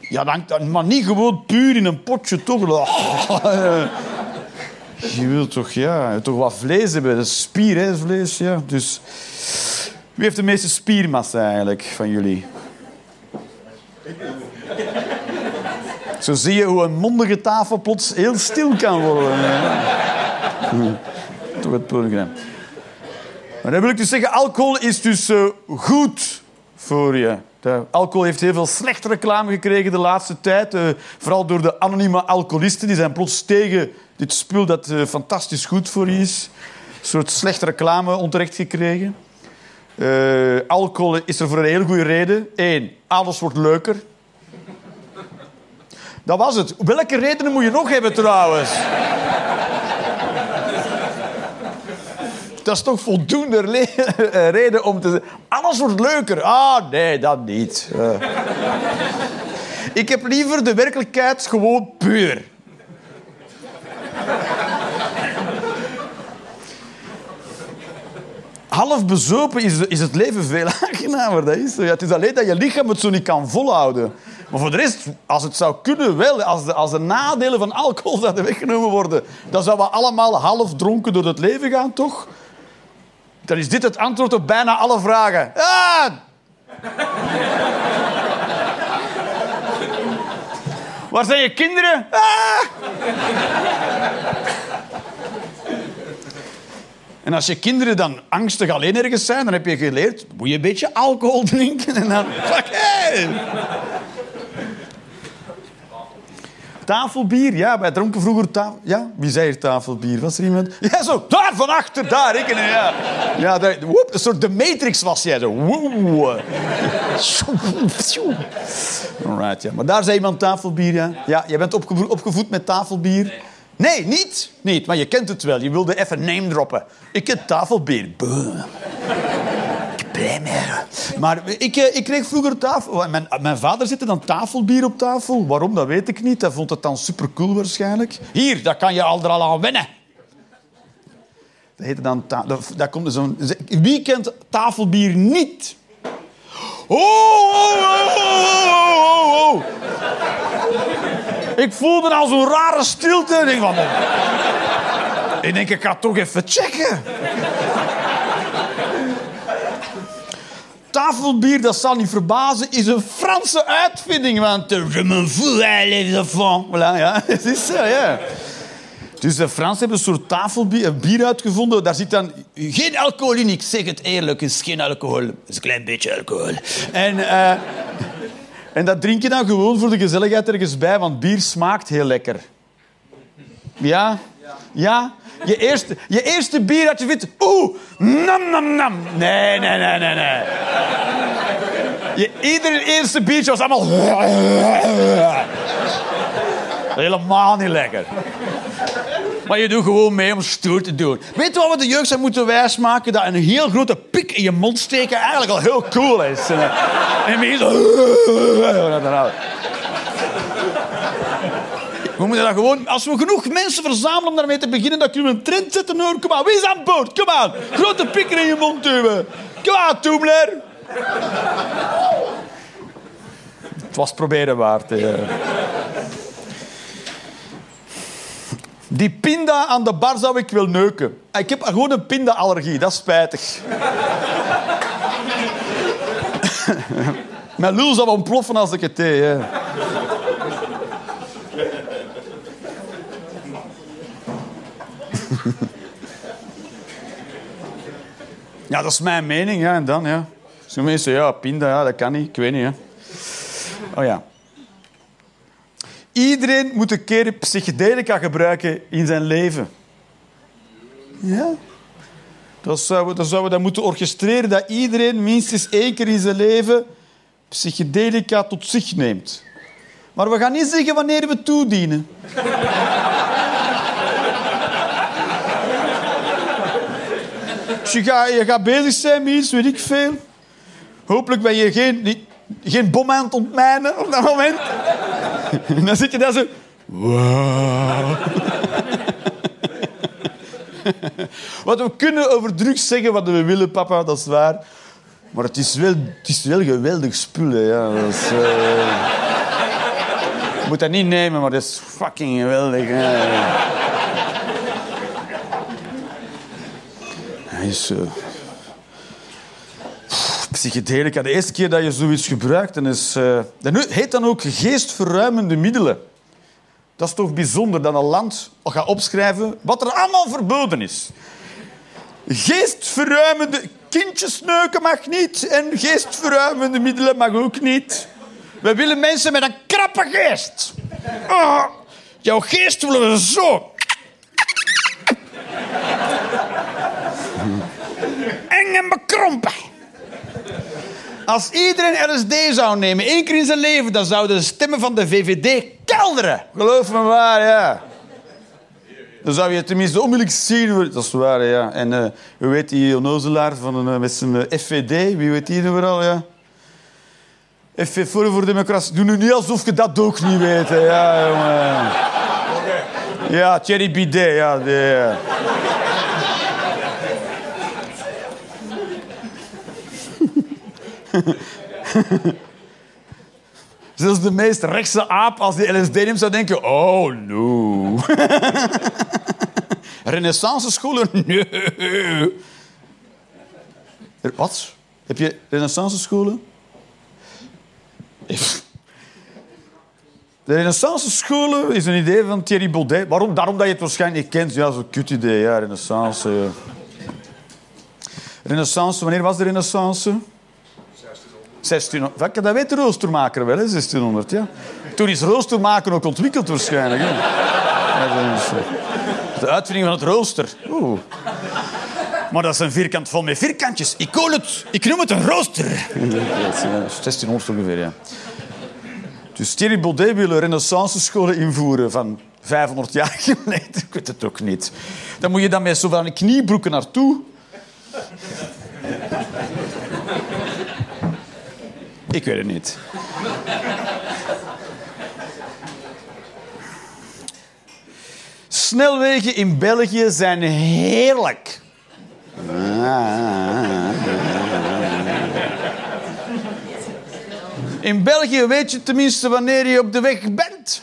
[SPEAKER 2] Ja, dan, maar niet gewoon puur in een potje, toch? Je wilt toch, ja, toch wat vlees hebben. Dat spier, hè, vlees, ja. Dus... Wie heeft de meeste spiermassa eigenlijk van jullie? Zo zie je hoe een mondige tafel plots heel stil kan worden. Toch het programma. Maar dan wil ik dus zeggen, alcohol is dus eh, goed voor je. De alcohol heeft heel veel slechte reclame gekregen de laatste tijd. eh, vooral door de anonieme alcoholisten. Die zijn plots tegen dit spul dat eh, fantastisch goed voor je is. Een soort slechte reclame onterecht gekregen. Alcohol is er voor een heel goede reden. Eén, alles wordt leuker. Dat was het. Welke redenen moet je nog hebben trouwens? Dat is toch voldoende reden om te zeggen... Alles wordt leuker. Ah, nee, dat niet. Eh. Ik heb liever de werkelijkheid gewoon puur. Half bezopen is, is het leven veel aangenamer. Dat is. Ja, het is alleen dat je lichaam het zo niet kan volhouden. Maar voor de rest, als het zou kunnen wel, als de, als de nadelen van alcohol zouden weggenomen worden, dan zouden we allemaal half dronken door het leven gaan, toch? Dan is dit het antwoord op bijna alle vragen. Ah! Waar zijn je kinderen? Ah! En als je kinderen dan angstig alleen ergens zijn, dan heb je geleerd, moet je een beetje alcohol drinken en dan... Fuck. Tafelbier, ja, wij dronken vroeger tafel... Ja, wie zei hier tafelbier? Was er iemand? Ja, zo, daar van achter, daar, ik en ja. Ja, daar, een soort de Matrix was jij zo. Woe. Alright, ja. Maar daar zei iemand tafelbier, ja. Ja, jij bent opgevo- opgevoed met tafelbier. Nee, niet. Niet, maar je kent het wel. Je wilde even name droppen. Ik heb tafelbier. Buh. Maar ik, eh, ik kreeg vroeger tafel... Mijn, mijn vader zette dan tafelbier op tafel. Waarom, dat weet ik niet. Hij vond het dan supercool waarschijnlijk. Hier, dat kan je al er al aan wennen. Dat heette dan... dat, dat komt zo'n... Wie kent tafelbier niet? Oh, oh, oh, oh, oh, oh. Ik voelde al zo'n rare stilte. Denk van... Ik denk, ik ga toch even checken. Tafelbier, dat zal niet verbazen, is een Franse uitvinding. Want de je m'en fous, enfants. Voilà, ja, het is zo, ja. Dus de Fransen hebben een soort tafelbier een bier uitgevonden. Daar zit dan geen alcohol in. Ik zeg het eerlijk, het is geen alcohol. Het is een klein beetje alcohol. En, eh, en dat drink je dan gewoon voor de gezelligheid ergens bij, want bier smaakt heel lekker. Ja? Ja? Je eerste, je eerste bier dat je vindt... Oeh, nam, nam, nam. Nee, nee, nee, nee, nee. Je iedere eerste biertje was allemaal... Helemaal niet lekker. Maar je doet gewoon mee om stoer te doen. Weet je wat we de jeugd zijn moeten wijsmaken? Dat een heel grote pik in je mond steken eigenlijk al heel cool is. En, en. We moeten dat gewoon... Als we genoeg mensen verzamelen om daarmee te beginnen, dan kunnen we een trend zetten. Hoor. Kom aan, wie is aan boord? Kom aan. Grote pikken in je mond duwen. Kom aan, Toemler. Het was proberen waard. hè. Die pinda aan de bar zou ik wel neuken. Ik heb gewoon een pinda-allergie, dat is spijtig. Mijn lul zou ontploffen als ik het deed. Hè. Ja, dat is mijn mening, ja. En dan, ja. Sommige mensen, ja, pinda, ja, dat kan niet. Ik weet niet. Oh ja. Iedereen moet een keer psychedelica gebruiken in zijn leven. Ja. Dan zouden, we, zouden we dat moeten orchestreren, dat iedereen minstens één keer in zijn leven psychedelica tot zich neemt. Maar we gaan niet zeggen wanneer we toedienen. Je gaat, je bezig zijn met iets, weet ik veel. Hopelijk ben je geen, niet- geen bom aan het ontmijnen op dat moment. En dan zit je daar zo... Wow. Wat we kunnen over drugs zeggen wat we willen, papa, dat is waar. Maar het is wel, het is wel geweldig spullen, ja. Dat is, eh, Je moet dat niet nemen, maar dat is fucking geweldig. Ja. Hij is... eh, psychedelica. De eerste keer dat je zoiets gebruikt, dan is, eh, dat heet dan ook geestverruimende middelen. Dat is toch bijzonder dat een land gaat opschrijven wat er allemaal verboden is. Geestverruimende... Kindjesneuken mag niet en geestverruimende middelen mag ook niet. We willen mensen met een krappe geest. Ah, jouw geest willen we zo. En bekrompen. Als iedereen LSD zou nemen, één keer in zijn leven, dan zouden de stemmen van de VVD kelderen. Geloof me maar, ja. Dan zou je tenminste onmiddellijk zien. Dat is waar, ja. En eh hoe weet die onnozelaar van, eh, met zijn eh, FVD? Wie weet die nu vooral, ja? FV voor voor Democratie. Doe nu niet alsof je dat ook niet weet. Ja, jongen. Ja, Thierry Bidet, ja. die, ja. Zelfs de meest rechtse aap, als die LSD neemt, zou denken... Oh, no. Renaissance scholen? Nee. Wat? Heb je renaissance scholen? De renaissance scholen is een idee van Thierry Baudet. Waarom? Daarom dat je het waarschijnlijk niet kent. Ja, zo'n kut idee. Ja, renaissance. Renaissance, wanneer was de renaissance? 1600. Wat, Dat weet roostermaker wel, hè? 1600, ja. Toen is roostermaken ook ontwikkeld waarschijnlijk. De uitvinding van het rooster. Oeh. Maar dat is een vierkant vol met vierkantjes. Ik, call het, ik noem het een rooster. Ja, 1600 ongeveer, ja. Dus Thierry Baudet wil een renaissance scholen invoeren van 500 jaar geleden. Ik weet het ook niet. Dan moet je dan met zoveel kniebroeken naartoe. Ik weet het niet. Snelwegen in België zijn heerlijk. In België weet je tenminste wanneer je op de weg bent.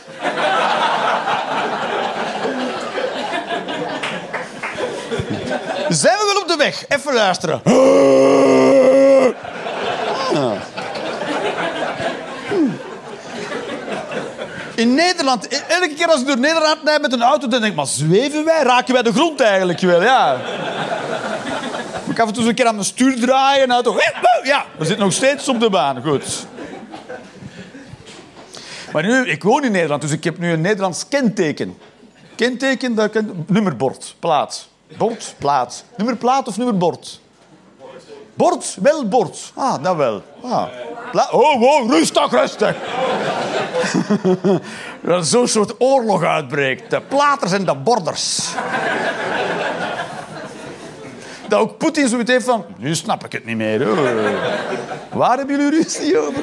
[SPEAKER 2] Zijn we wel op de weg? Even luisteren. In Nederland, e- elke keer als ik door Nederland rijd met een auto, dan denk ik, maar zweven wij? Raken wij de grond eigenlijk wel? Ja. Ik af en toe een keer aan mijn stuur draaien en de auto... Ja, we zitten nog steeds op de baan. Goed. Maar nu, ik woon in Nederland, dus ik heb nu een Nederlands kenteken. Kenteken, dat ken, nummerbord, plaat. Bord, plaat. Nummerplaat of nummerbord? Bord, wel bord. Ah, dat wel. Ah. Oh, rustig, rustig. Dat zo'n soort oorlog uitbreekt. De platers en de borders. Dat ook Poetin zoiets heeft van... Nu snap ik het niet meer. Waar hebben jullie ruzie over?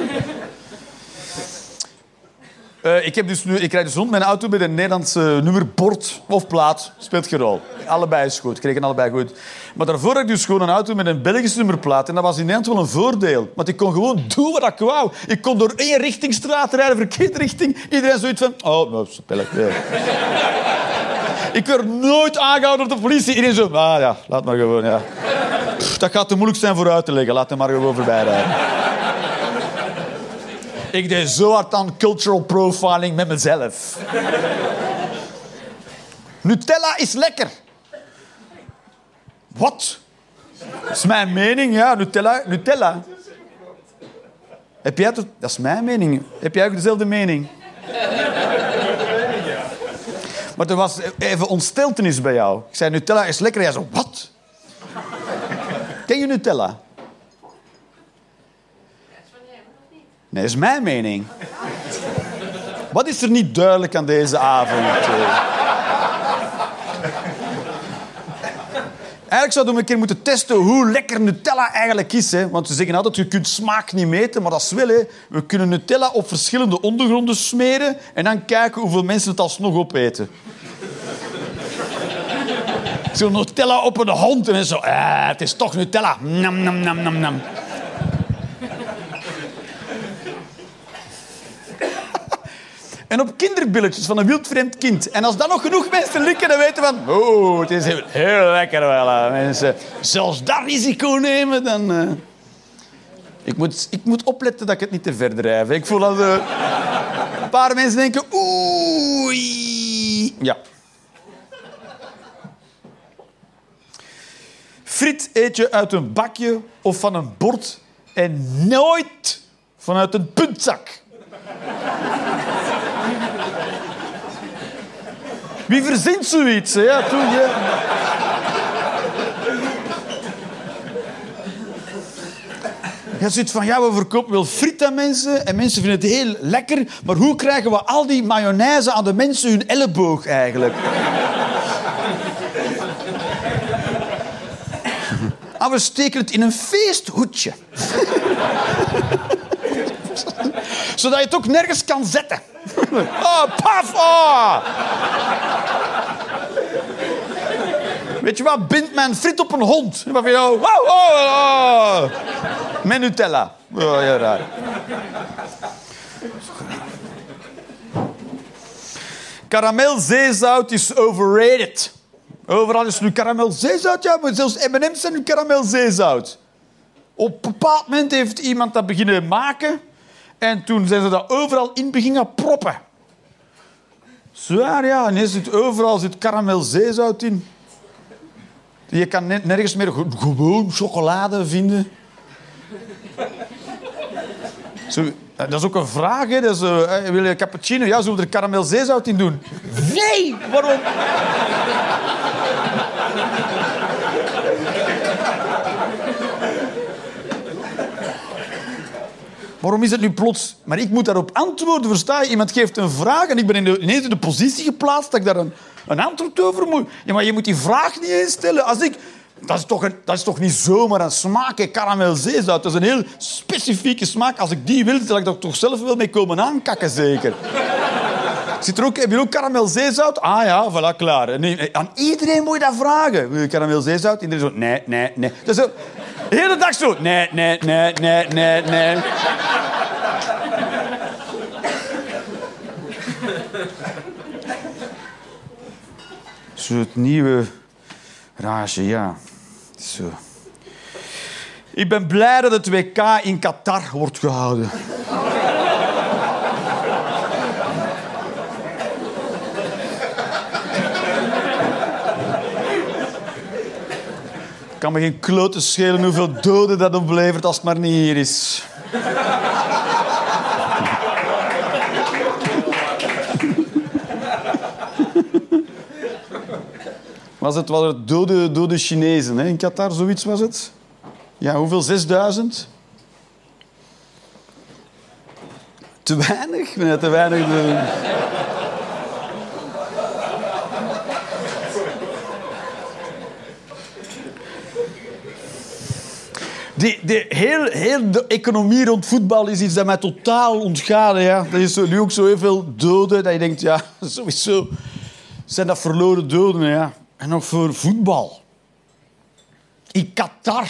[SPEAKER 2] Eh, ik, heb dus nu, ik rijd dus rond een auto met een Nederlandse nummerbord of plaat. Speelt geen rol. Allebei is goed. Ik allebei goed. Maar daarvoor had ik dus gewoon een auto met een Belgische nummerplaat. En dat was in Nederland wel een voordeel. Want ik kon gewoon doen wat ik wou. Ik kon door één richtingstraat rijden, verkeerde richting. Iedereen zoiets van... Oh, nou, ik werd nooit aangehouden door de politie. Iedereen zo... Ah ja, laat maar gewoon, ja. Dat gaat te moeilijk zijn voor uit te leggen. Laat hem maar gewoon voorbij rijden. Ik deed zo hard aan cultural profiling met mezelf. Nutella is lekker. Wat? Dat is mijn mening, ja. Nutella. Nutella. Heb jij het? Dat is mijn mening. Heb jij ook dezelfde mening? Maar er was even ontsteltenis bij jou. Ik zei, Nutella is lekker. Jij zo, wat? Ken je Nutella? Nee, dat is mijn mening. Wat is er niet duidelijk aan deze avond? eh? Eigenlijk zouden we een keer moeten testen hoe lekker Nutella eigenlijk is. Hè? Want ze zeggen altijd, je kunt smaak niet meten, maar dat is wel. We kunnen Nutella op verschillende ondergronden smeren en dan kijken hoeveel mensen het alsnog opeten. Zo Nutella op een hond en zo. Ah, het is toch Nutella. Nam, nam, nam, nam, nam. En op kinderbilletjes van een wildvreemd kind. En als dan nog genoeg mensen likken, dan weten van... Oh, het is heel, lekker wel, hè, mensen. Zelfs dat risico nemen, dan... eh. Ik, moet, ik moet opletten dat ik het niet te ver drijf. Ik voel dat eh, een paar mensen denken... Oei. Ja. Friet eet je uit een bakje of van een bord en nooit vanuit een puntzak. Wie verzint zoiets? Hè? Ja, toen, ja. Je ziet van, ja, we verkopen wel friet aan mensen en mensen vinden het heel lekker, maar hoe krijgen we al die mayonaise aan de mensen hun elleboog eigenlijk? Ah, we steken het in een feesthoedje. Zodat je het ook nergens kan zetten. Oh, paf! Oh. Weet je wat? Bind mijn friet op een hond. Wat vind je oh, oh. Met Nutella. Oh, ja, raar. Karamelzeezout is overrated. Overal is nu karamelzeezout. Ja, maar zelfs M&M's zijn nu karamelzeezout. Op een bepaald moment heeft iemand dat beginnen maken. En toen zijn ze dat overal in beginnen proppen. Zwaar, ja. En het overal zit karamelzeezout in. Je kan ne- nergens meer ge- gewoon chocolade vinden. Zo, dat is ook een vraag, hè. Dat is, eh, wil je cappuccino? Ja, zullen we er karamelzeezout in doen? Nee! Waarom? Waarom is het nu plots... Maar ik moet daarop antwoorden, versta je? Iemand geeft een vraag en ik ben in de, in de positie geplaatst dat ik daar een, een antwoord over moet. Ja, maar je moet die vraag niet eens stellen. Als ik... Dat is, toch een, dat is toch niet zomaar een smaak, karamelzeezout. Dat is een heel specifieke smaak. Als ik die wil, zal ik er toch zelf wel mee komen aankakken, zeker. Zit er ook, heb je ook karamelzeezout? Ah ja, voilà, klaar. Nee, aan iedereen moet je dat vragen. Wil je karamelzeezout? Iedereen zo, nee, nee, nee. Zo, de hele dag zo, nee, nee, nee, nee, nee, nee. Zo het nieuwe rage, ja. Zo. Ik ben blij dat het WK in Qatar wordt gehouden. Kan me geen klote schelen hoeveel doden dat oplevert als het maar niet hier is. Was het, was het dode, dode Chinezen hè? in Qatar, zoiets was het? Ja, hoeveel? 6000? Te weinig? Nee, te weinig. Die, die, heel, heel de economie rond voetbal is iets dat mij totaal ontgaat. Ja. Er is nu ook zo heel veel doden dat je denkt, ja, sowieso zijn dat verloren doden. Ja. En nog voor voetbal. In Qatar.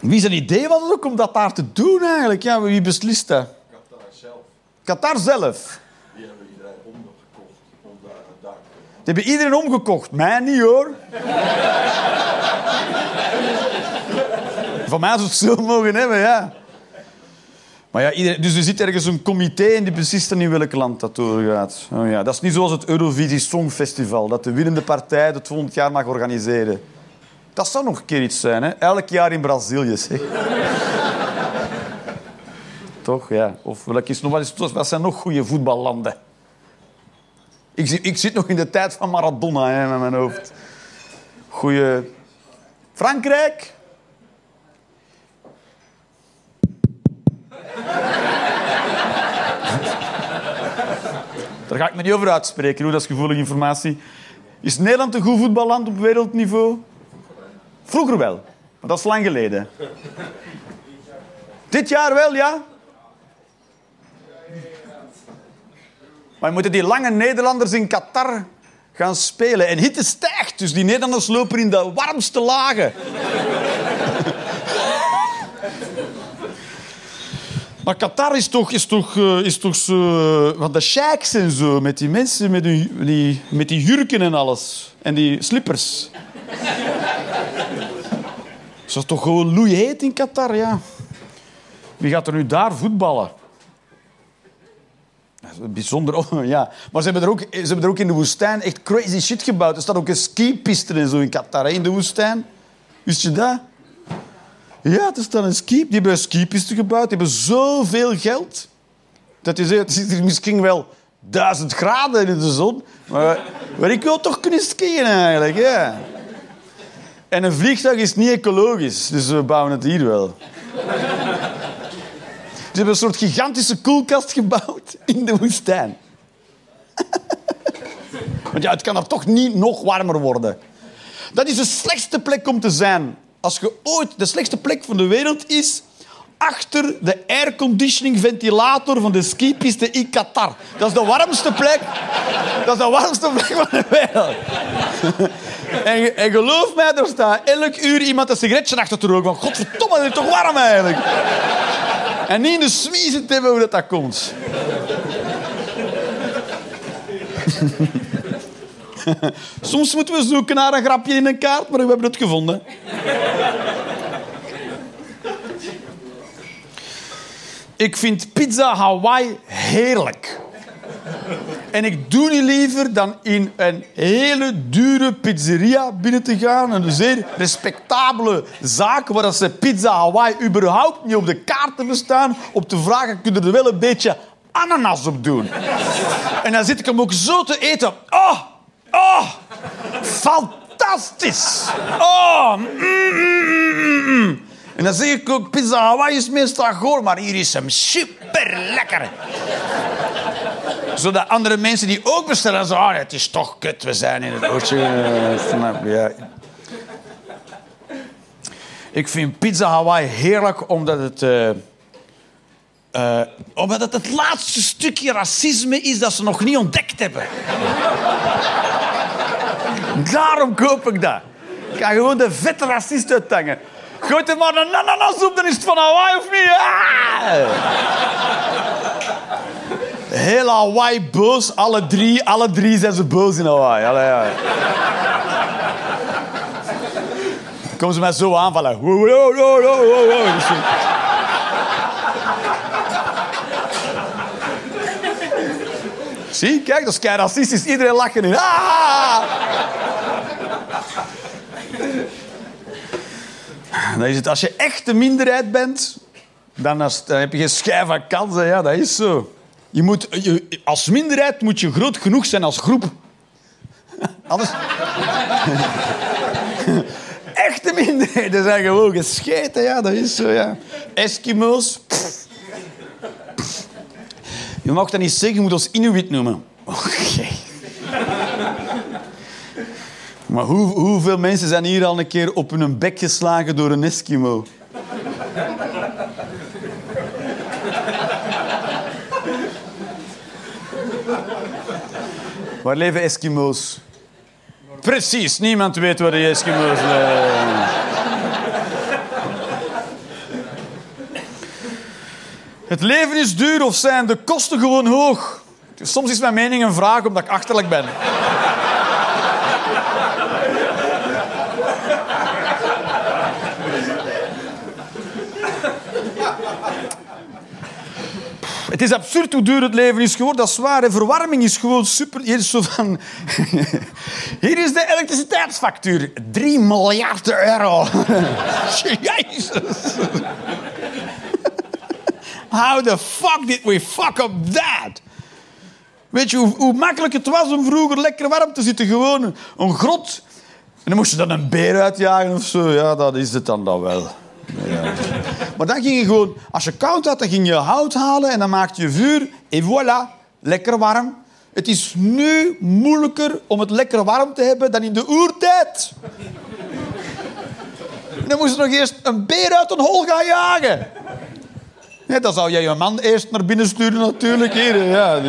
[SPEAKER 2] Wie zijn idee was het ook om dat daar te doen eigenlijk? Ja, wie beslist dat?
[SPEAKER 6] Qatar zelf.
[SPEAKER 2] Qatar zelf.
[SPEAKER 6] Die hebben iedereen omgekocht om daar een dak te
[SPEAKER 2] Die hebben iedereen omgekocht. Mij niet hoor. Van mij zou het zo mogen hebben, ja. Maar ja, iedereen, dus er zit ergens een comité en die beslist dan in welk land dat doorgaat. Oh ja, dat is niet zoals het Eurovisie Songfestival, dat de winnende partij het volgend jaar mag organiseren. Dat zou nog een keer iets zijn, hè? Elk jaar in Brazilië, zeg. Toch, ja. Of welk is nog, wat, zijn nog goede voetballanden? Ik, zit- ik zit nog in de tijd van Maradona hè, met mijn hoofd. Goeie. Frankrijk? Daar ga ik me niet over uitspreken, hoor. dat is gevoelige informatie. Is Nederland een goed voetballand op wereldniveau? Vroeger wel, maar dat is lang geleden. Dit jaar wel, ja? Maar moeten die lange Nederlanders in Qatar gaan spelen. En hitte stijgt, dus die Nederlanders lopen in de warmste lagen. Maar Qatar is toch, is toch, eh, is toch zo... Van de sheiks en zo, met die mensen met die, met die jurken en alles. En die slippers. Is toch gewoon loeiheet in Qatar, ja. Wie gaat er nu daar voetballen? Bijzonder, ja. Maar ze hebben, er ook, ze hebben er ook in de woestijn echt crazy shit gebouwd. Er staat ook een skipiste en zo in Qatar, in de woestijn. Wist je dat? Ja, er staat een ski. Die hebben een skipiste gebouwd. Die hebben zoveel geld. Dat is, het hier misschien wel duizend graden in de zon. Maar, maar ik wil toch kunnen skiën eigenlijk, ja. En een vliegtuig is niet ecologisch, dus we bouwen het hier wel. Ze hebben een soort gigantische koelkast gebouwd in de woestijn. Want ja, het kan er toch niet nog warmer worden. Dat is de slechtste plek om te zijn. Als je ooit... De slechtste plek van de wereld is achter de airconditioning ventilator van de skipiste in Qatar. Dat is de warmste plek. Dat is de warmste plek van de wereld. En, en geloof mij, er staat elk uur iemand een sigaretje achter te roken. Godverdomme, dat is toch warm eigenlijk. En niet in de smiezen hebben hoe dat, dat komt. Soms moeten we zoeken naar een grapje in een kaart, maar we hebben het gevonden. Ik vind pizza Hawaii heerlijk. En ik doe niet liever dan in een hele dure pizzeria binnen te gaan. Een zeer respectabele zaak waar ze pizza Hawaii überhaupt niet op de kaarten bestaan. Op te vragen, kun je er wel een beetje ananas op doen? En dan zit ik hem ook zo te eten. Oh, oh, fantastisch. Oh, mm, mm, mm. En dan zeg ik ook, pizza Hawaii is meestal goor, maar hier is hem super lekker. Zodat andere mensen die ook bestellen, zeggen, ah, het is toch kut, we zijn in het oceaan. Snap je? Ja. Ik vind pizza Hawaii heerlijk omdat het... eh, eh, omdat het het laatste stukje racisme is dat ze nog niet ontdekt hebben. Daarom koop ik dat. Ik ga gewoon de vette racist uithangen. Gooi er maar een ananas op, dan is het van Hawaii of niet? Ah! Heel Hawaii boos, alle drie, alle drie zijn ze boos in Hawaii. Allee, ja. Komen ze mij zo aanvallen. Zie, kijk, dat is kei racistisch. Iedereen. Ah! Dan is het, als je echt de minderheid bent, dan, dan heb je geen schijf van kansen. Ja, dat is zo. Je moet, je, als minderheid moet je groot genoeg zijn als groep. Anders... Echte minderheden zijn gewoon gescheten. Ja, dat is zo, ja. Eskimo's. Je mag dat niet zeggen, je moet ons Inuit noemen. Oké. Maar hoe, hoeveel mensen zijn hier al een keer op hun bek geslagen door een Eskimo? Waar leven Eskimo's? Precies, niemand weet waar de Eskimo's leven. Het leven is duur of zijn de kosten gewoon hoog? Soms is mijn mening een vraag omdat ik achterlijk ben. Het is absurd hoe duur het leven is geworden. Dat hè. Verwarming is gewoon super. Hier is, zo van... Hier is de elektriciteitsfactuur. 3 miljard euro. Jezus. How the fuck did we fuck up that? Weet je hoe, hoe makkelijk het was om vroeger lekker warm te zitten? Gewoon een grot. En dan moest je dan een beer uitjagen of zo. Ja, dat is het dan dan wel. Ja. Maar dan ging je gewoon... Als je koud had, dan ging je hout halen en dan maakte je vuur. En voilà, lekker warm. Het is nu moeilijker om het lekker warm te hebben dan in de oertijd. Dan moest je nog eerst een beer uit een hol gaan jagen. Ja, dan zou jij je man eerst naar binnen sturen natuurlijk. Hier, ja.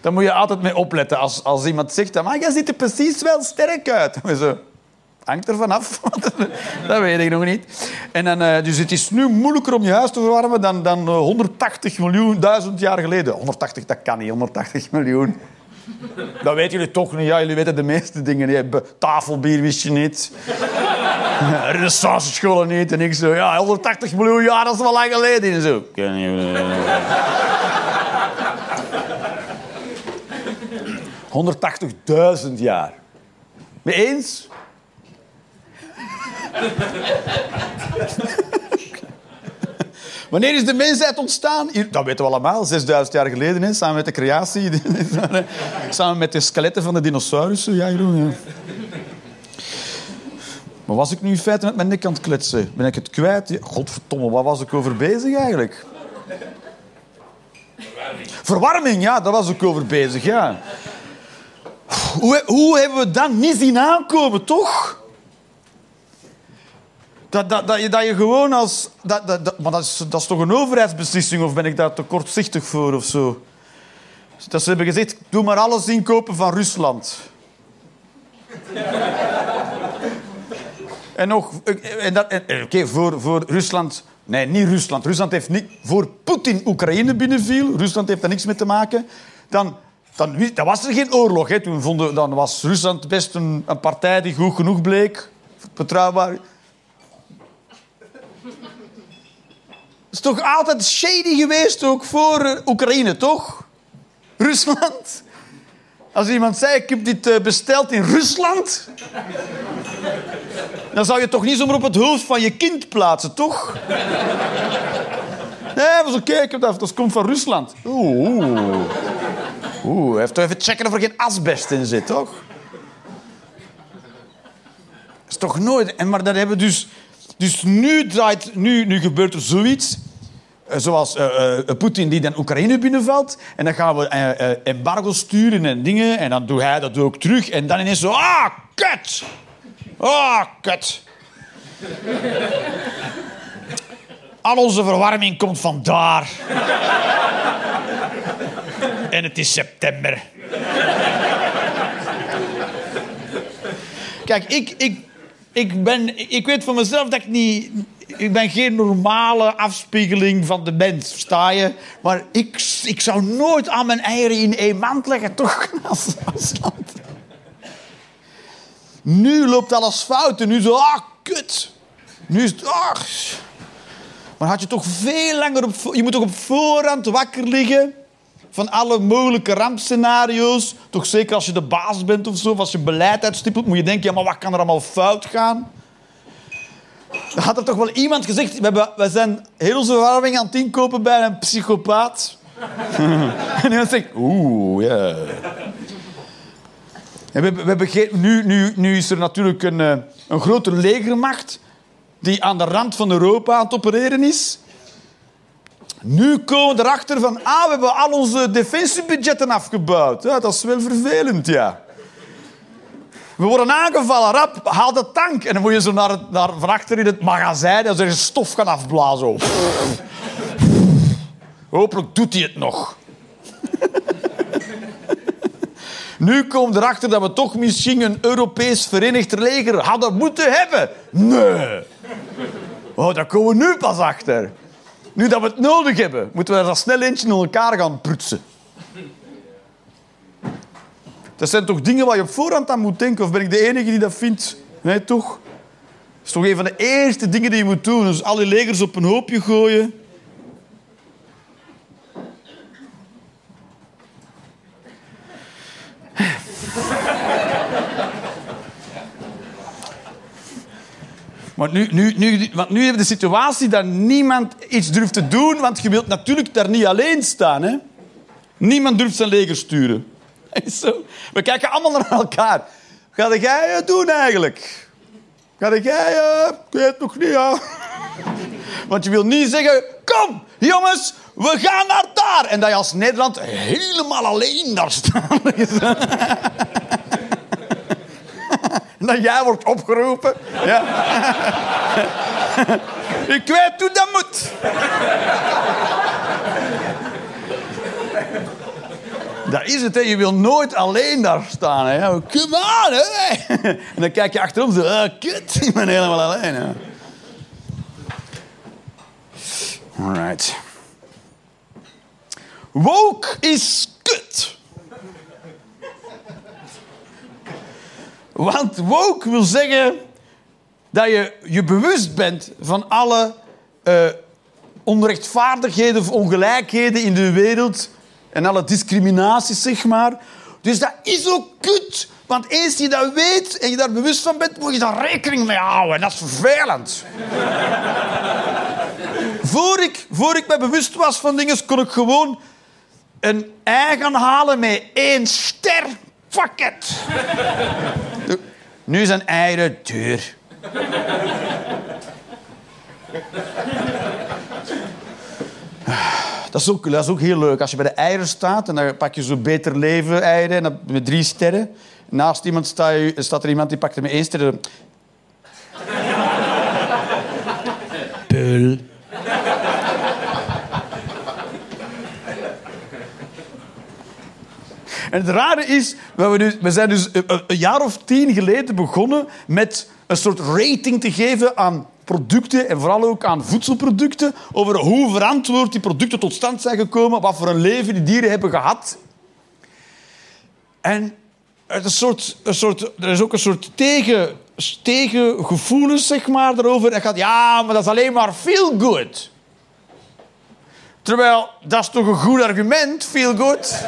[SPEAKER 2] Daar moet je altijd mee opletten. Als, als iemand zegt, maar jij ziet er precies wel sterk uit. Dan zo, hangt er vanaf. dat weet ik nog niet. En dan, eh, dus het is nu moeilijker om je huis te verwarmen dan, dan eh, 180 miljoen, duizend jaar geleden. 180, dat kan niet, 180 miljoen. Dat weten jullie toch niet. Ja, jullie weten de meeste dingen. niet. Tafelbier wist je niet. Renaissance scholen niet. En ik zo, ja, 180 miljoen jaar, dat is wel lang geleden. En zo. Je- 180.000 jaar. Mee eens? Wanneer is de mensheid ontstaan? Dat weten we allemaal, 6000 jaar geleden, samen met de creatie. samen met de skeletten van de dinosaurussen. Ja, Jeroen. Maar was ik nu in feite met mijn nek aan het kletsen? Ben ik het kwijt? Godverdomme, wat was ik over bezig eigenlijk? Verwarming, ja, daar was ik over bezig, ja. Hoe, hoe hebben we dat niet zien aankomen, toch? Dat, dat, dat, je, dat je gewoon als... Dat, dat, dat- maar dat is, dat is toch een overheidsbeslissing, of ben ik daar te kortzichtig voor of zo? Dat ze hebben gezegd, doe maar alles inkopen van Rusland. en nog... En dat, en- Oké, voor, voor Rusland... Nee, niet Rusland. Rusland heeft niet... Voor Poetin Oekraïne binnenviel, Rusland heeft daar niks mee te maken, dan... Dan, dan was er geen oorlog. Hè. Toen vonden, dan was Rusland best een partij die goed genoeg bleek. Betrouwbaar. Is toch altijd shady geweest ook voor eh, Oekraïne, toch? Rusland. Als iemand zei, ik heb dit eh, besteld in Rusland... dan zou je toch niet zomaar op het hoofd van je kind plaatsen, toch? Nee, was oké, heb dat, komt van Rusland. Oeh, oeh. Toch even checken of er geen asbest in zit, toch? Dat is toch nooit... En maar dat hebben dus... Dus nu, draait, nu, nu gebeurt er zoiets. eh, Zoals eh, Poetin die dan Oekraïne binnenvalt. En dan gaan we eh, embargo sturen en dingen. En dan doet hij dat ook terug. En dan ineens zo... Ah, kut! Ah, kut! Al onze verwarming komt vandaar. En het is september. Kijk, ik, ik, ik, ben, ik weet van mezelf dat ik niet... Ik ben geen normale afspiegeling van de mens, versta je? Maar ik, ik zou nooit aan mijn eieren in één mand leggen, toch? Als. Nu loopt alles fout en nu zo... Ah, kut. Nu is het... Ah. Maar had je toch veel langer op... Je moet toch op voorhand wakker liggen van alle mogelijke rampscenario's. Toch zeker als je de baas bent of zo, of als je beleid uitstippelt, moet je denken, ja, maar wat kan er allemaal fout gaan? Dan had er toch wel iemand gezegd, we, hebben, we zijn heel onze aan het inkopen bij een psychopaat. en iemand zegt, oeh, ja. We, we nu, nu, nu is er natuurlijk een, eh, een grote legermacht die aan de rand van Europa aan het opereren is. Nu komen we erachter van, ah, we hebben al onze defensiebudgetten afgebouwd. Ja, dat is wel vervelend, ja. We worden aangevallen, rap, haal de tank. En dan moet je zo naar, naar van achter in het magazijn en er stof gaan afblazen. Hopelijk doet hij het nog. Nu komen we erachter dat we toch misschien een Europees Verenigd Leger hadden moeten hebben. Nee. Oh, daar komen we nu pas achter. Nu dat we het nodig hebben, moeten we er dat snel eentje in elkaar gaan prutsen. Dat zijn toch dingen waar je op voorhand aan moet denken? Of ben ik de enige die dat vindt? Nee, toch? Dat is toch een van de eerste dingen die je moet doen. Dus alle legers op een hoopje gooien. Want nu, nu, nu, want nu hebben we de situatie dat niemand iets durft te doen, want je wilt natuurlijk daar niet alleen staan. Hè? Niemand durft zijn leger sturen. Zo. We kijken allemaal naar elkaar. Ga jij het doen eigenlijk? Ga jij... eh, ik weet nog niet. Want je wil niet zeggen... Kom, jongens, we gaan naar daar. En dat je als Nederland helemaal alleen daar staat. Dat jij wordt opgeroepen. Ja. Ik weet hoe dat moet. Dat is het, hè. je wil nooit alleen daar staan. Hè. Come on, hè. En dan kijk je achterom zo, ah, kut, ik ben helemaal alleen. Hè. Alright. Woke is kut. Want woke wil zeggen dat je je bewust bent van alle eh, onrechtvaardigheden of ongelijkheden in de wereld en alle discriminaties, zeg maar. Dus dat is ook kut. Want eens je dat weet en je daar bewust van bent, moet je daar rekening mee houden. En dat is vervelend. voor, ik, voor ik me bewust was van dingen, kon ik gewoon een ei gaan halen met één ster. Fuck it. Nu zijn eieren duur. Dat is, ook, dat is ook heel leuk. Als je bij de eieren staat en dan pak je zo beter leven eieren en dan met drie sterren. Naast iemand sta je, staat er iemand die pakt er met één ster. Pul. En het rare is, we, zijn dus een, een jaar of tien geleden begonnen met een soort rating te geven aan producten en vooral ook aan voedselproducten over hoe verantwoord die producten tot stand zijn gekomen, wat voor een leven die dieren hebben gehad. En het is een soort, een soort, er is ook een soort tegen, tegengevoelens zeg maar, daarover. En gaat, ja, maar dat is alleen maar feel good. Terwijl, dat is toch een goed argument, feel good.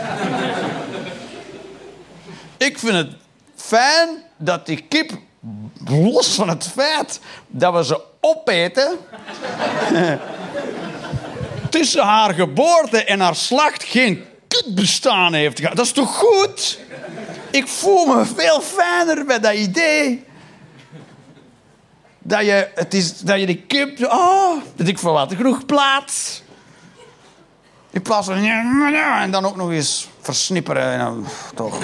[SPEAKER 2] Ik vind het fijn dat die kip, los van het feit dat we ze opeten, tussen haar geboorte en haar slacht geen kut bestaan heeft gehad. Dat is toch goed? Ik voel me veel fijner bij dat idee. Dat je, het is, dat je die kip... Oh, dat ik voor wat genoeg plaats. In plaats van... En dan ook nog eens versnipperen. En dan, toch.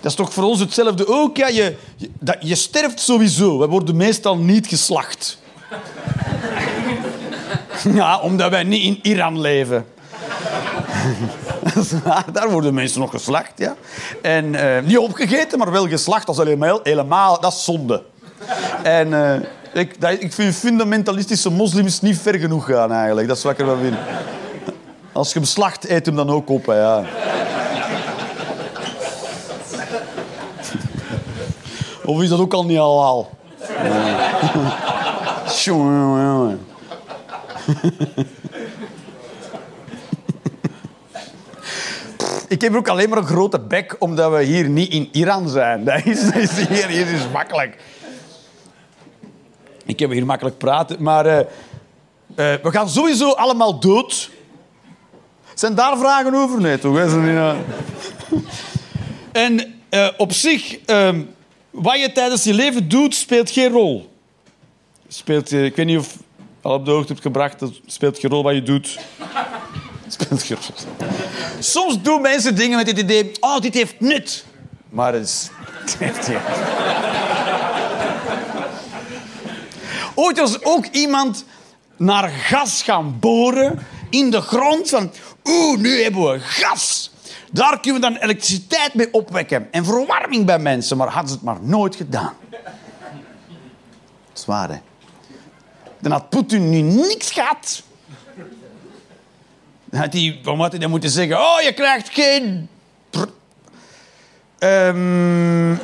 [SPEAKER 2] Dat is toch voor ons hetzelfde ook? Ja, je, je, dat, je sterft sowieso. We worden meestal niet geslacht. Ja, omdat wij niet in Iran leven. Daar worden mensen nog geslacht, ja. En eh, niet opgegeten, maar wel geslacht. Dat is helemaal, helemaal dat is zonde. En eh, ik, dat, ik vind fundamentalistische moslims niet ver genoeg gaan, eigenlijk. Dat is wat ik ervan vind. Als je hem slacht, eet hem dan ook op, hè, ja. Of is dat ook al niet halal? Jongen. Ik heb ook alleen maar een grote bek, omdat we hier niet in Iran zijn. Dat is, dat is hier, hier is makkelijk. Ik heb hier makkelijk praten, maar eh, eh, we gaan sowieso allemaal dood. Zijn daar vragen over? Nee, toch? hè? Eh, En eh, op zich, ehm, wat je tijdens je leven doet, speelt geen rol. Speelt, ik weet niet of je al op de hoogte hebt gebracht, dat speelt geen rol wat je doet. Speelt geen rol. Soms doen mensen dingen met het idee, oh, dit heeft nut. Maar het is... het heeft geen- Ooit was ook iemand naar gas gaan boren in de grond. Van, oeh, nu hebben we gas. Daar kunnen we dan elektriciteit mee opwekken. En verwarming bij mensen. Maar hadden ze het maar nooit gedaan. Zwaar, hè? Dan had Poetin nu niks gehad. Dan had hij, wat had hij dan moeten zeggen? Oh, je krijgt geen... Ehm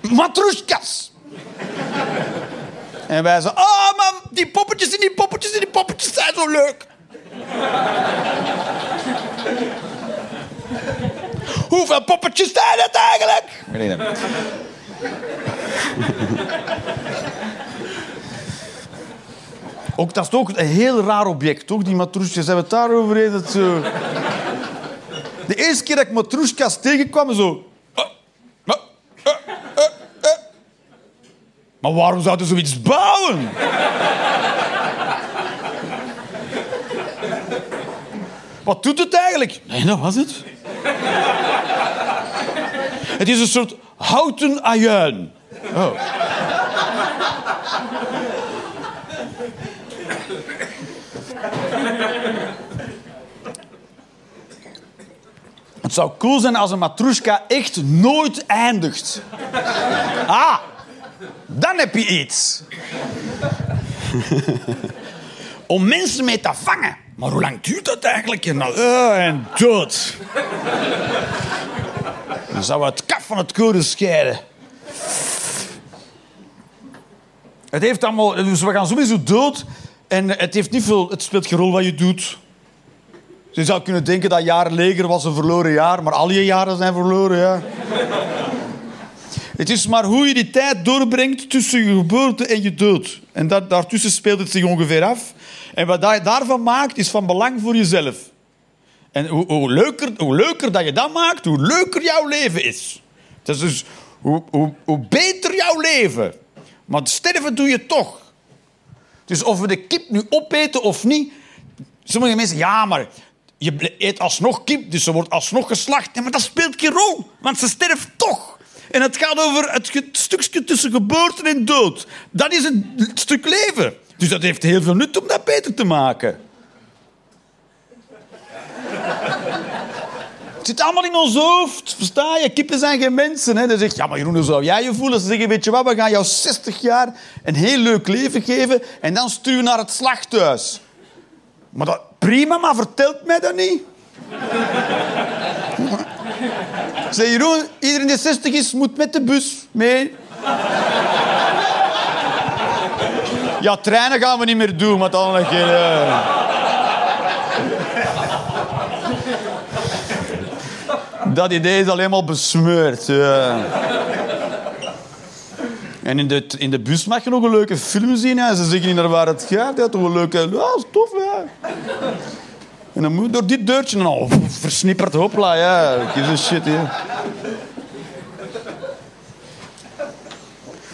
[SPEAKER 2] Matroeskas. En wij zo, oh man, die poppetjes en die poppetjes en die poppetjes zijn zo leuk. Hoeveel poppetjes zijn het eigenlijk? Nee, nee. Ook, dat is toch een heel raar object, toch? Die matroesjes, hebben we het daarover eens? Dat zo... De eerste keer dat ik matroeskas tegenkwam, zo... "Ah, ah, ah, ah, ah." Maar waarom zouden ze zoiets bouwen? Wat doet het eigenlijk? Nee, dat was het. Het is een soort houten ajuin. Oh. Het zou cool zijn als een matroeska echt nooit eindigt. Ah, dan heb je iets. Om mensen mee te vangen. Maar hoe lang duurt dat eigenlijk? En, dan, eh, en dood. Dan zou het kaf van het koren scheiden. Het heeft allemaal... Dus we gaan sowieso dood. En het, heeft niet veel, het speelt geen rol wat je doet. Je zou kunnen denken dat jaar leger was een verloren jaar. Maar al je jaren zijn verloren, ja. Het is maar hoe je die tijd doorbrengt tussen je geboorte en je dood. En dat, daartussen speelt het zich ongeveer af. En wat je daarvan maakt, is van belang voor jezelf. En hoe, hoe, leuker, hoe leuker dat je dat maakt, hoe leuker jouw leven is. Dat is dus hoe, hoe, beter jouw leven. Maar sterven doe je toch. Dus of we de kip nu opeten of niet... Sommige mensen, ja, maar je eet alsnog kip, dus ze wordt alsnog geslacht. Ja, maar dat speelt geen rol, want ze sterft toch. En het gaat over het stukje tussen geboorte en dood. Dat is een stuk leven. Dus dat heeft heel veel nut om dat beter te maken. Het zit allemaal in ons hoofd, versta je? Kippen zijn geen mensen. Hè? Dan zegt ja, maar Jeroen, hoe zou jij je voelen? Ze zeggen, weet je wat, we gaan jou 60 jaar een heel leuk leven geven en dan sturen naar het slachthuis. Maar dat, prima, maar vertelt mij dat niet. Zeg Jeroen, iedereen die 60 is, moet met de bus mee. Ja, treinen gaan we niet meer doen, maar dan eh. Dat idee is alleen maar besmeurd. ja. En in de, in de bus mag je nog een leuke film zien. Hè. Ze zeggen niet naar waar het gaat. Ja, toch een leuke... Ja, tof, ja. En dan moet je door dit deurtje... en Oh, versnipperd, hopla, ja. Give a shit, ja.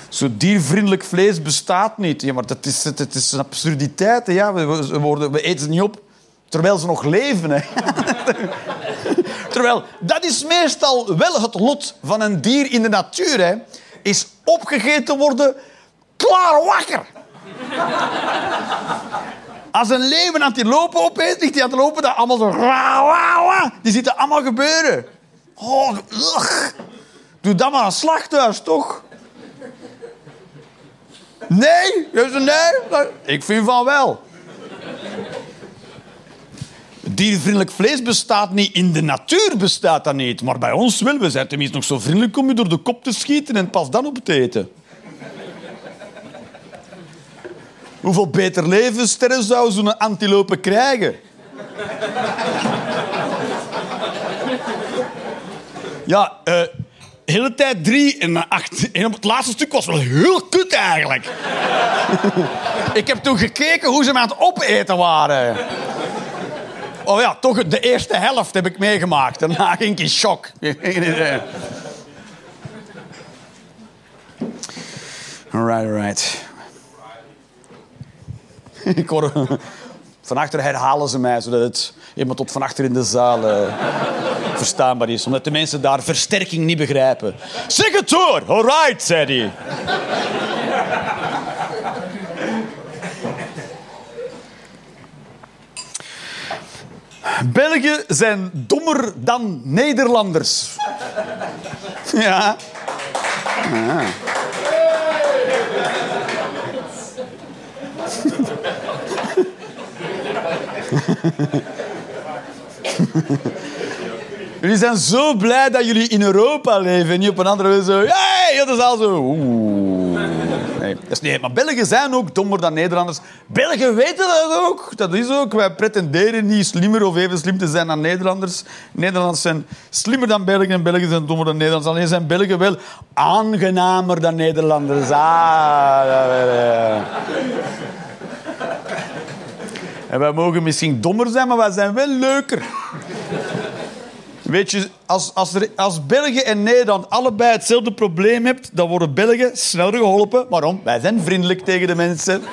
[SPEAKER 2] Zo diervriendelijk vlees bestaat niet. Ja, maar dat is, het is een absurditeit. Ja. We, we worden, we eten ze niet op terwijl ze nog leven. Hè. Terwijl, dat is meestal wel het lot van een dier in de natuur. Hè. Is opgegeten worden, klaar wakker. Als een leeuw een antilope opeet, ligt die antilope daar allemaal zo... Die ziet het allemaal gebeuren. Oh. Doe dat maar een slachthuis, toch? Nee? Nee? Ik vind van wel. Diervriendelijk vlees bestaat niet. In de natuur bestaat dat niet. Maar bij ons wel. We zijn tenminste nog zo vriendelijk om je door de kop te schieten en pas dan op te eten. Hoeveel beter levenssterren zou zo'n antilope krijgen? Ja, eh hele tijd drie en acht. En op het laatste stuk was wel heel kut eigenlijk. Ik heb toen gekeken hoe ze me aan het opeten waren. Oh ja, toch de eerste helft heb ik meegemaakt. Daarna ging ik in shock. Alright, alright. Ik hoor... Van achter herhalen ze mij, zodat het iemand tot van achter in de zaal eh, verstaanbaar is. Omdat de mensen daar versterking niet begrijpen. Zeg het door! Alright, zei hij. Belgen zijn dommer dan Nederlanders. Ja. ja. Jullie zijn zo blij dat jullie in Europa leven en niet op een andere wijze zo... Hey, dat is al zo... Oeh. Nee. Maar Belgen zijn ook dommer dan Nederlanders. Belgen weten dat ook. Dat is ook. Wij pretenderen niet slimmer of even slim te zijn dan Nederlanders. Nederlanders zijn slimmer dan Belgen en Belgen zijn dommer dan Nederlanders. Alleen zijn Belgen wel aangenamer dan Nederlanders. Ah, ja. En wij mogen misschien dommer zijn, maar wij zijn wel leuker. Weet je, als, als, er, als België en Nederland allebei hetzelfde probleem hebt, dan worden Belgen sneller geholpen. Waarom? Wij zijn vriendelijk tegen de mensen.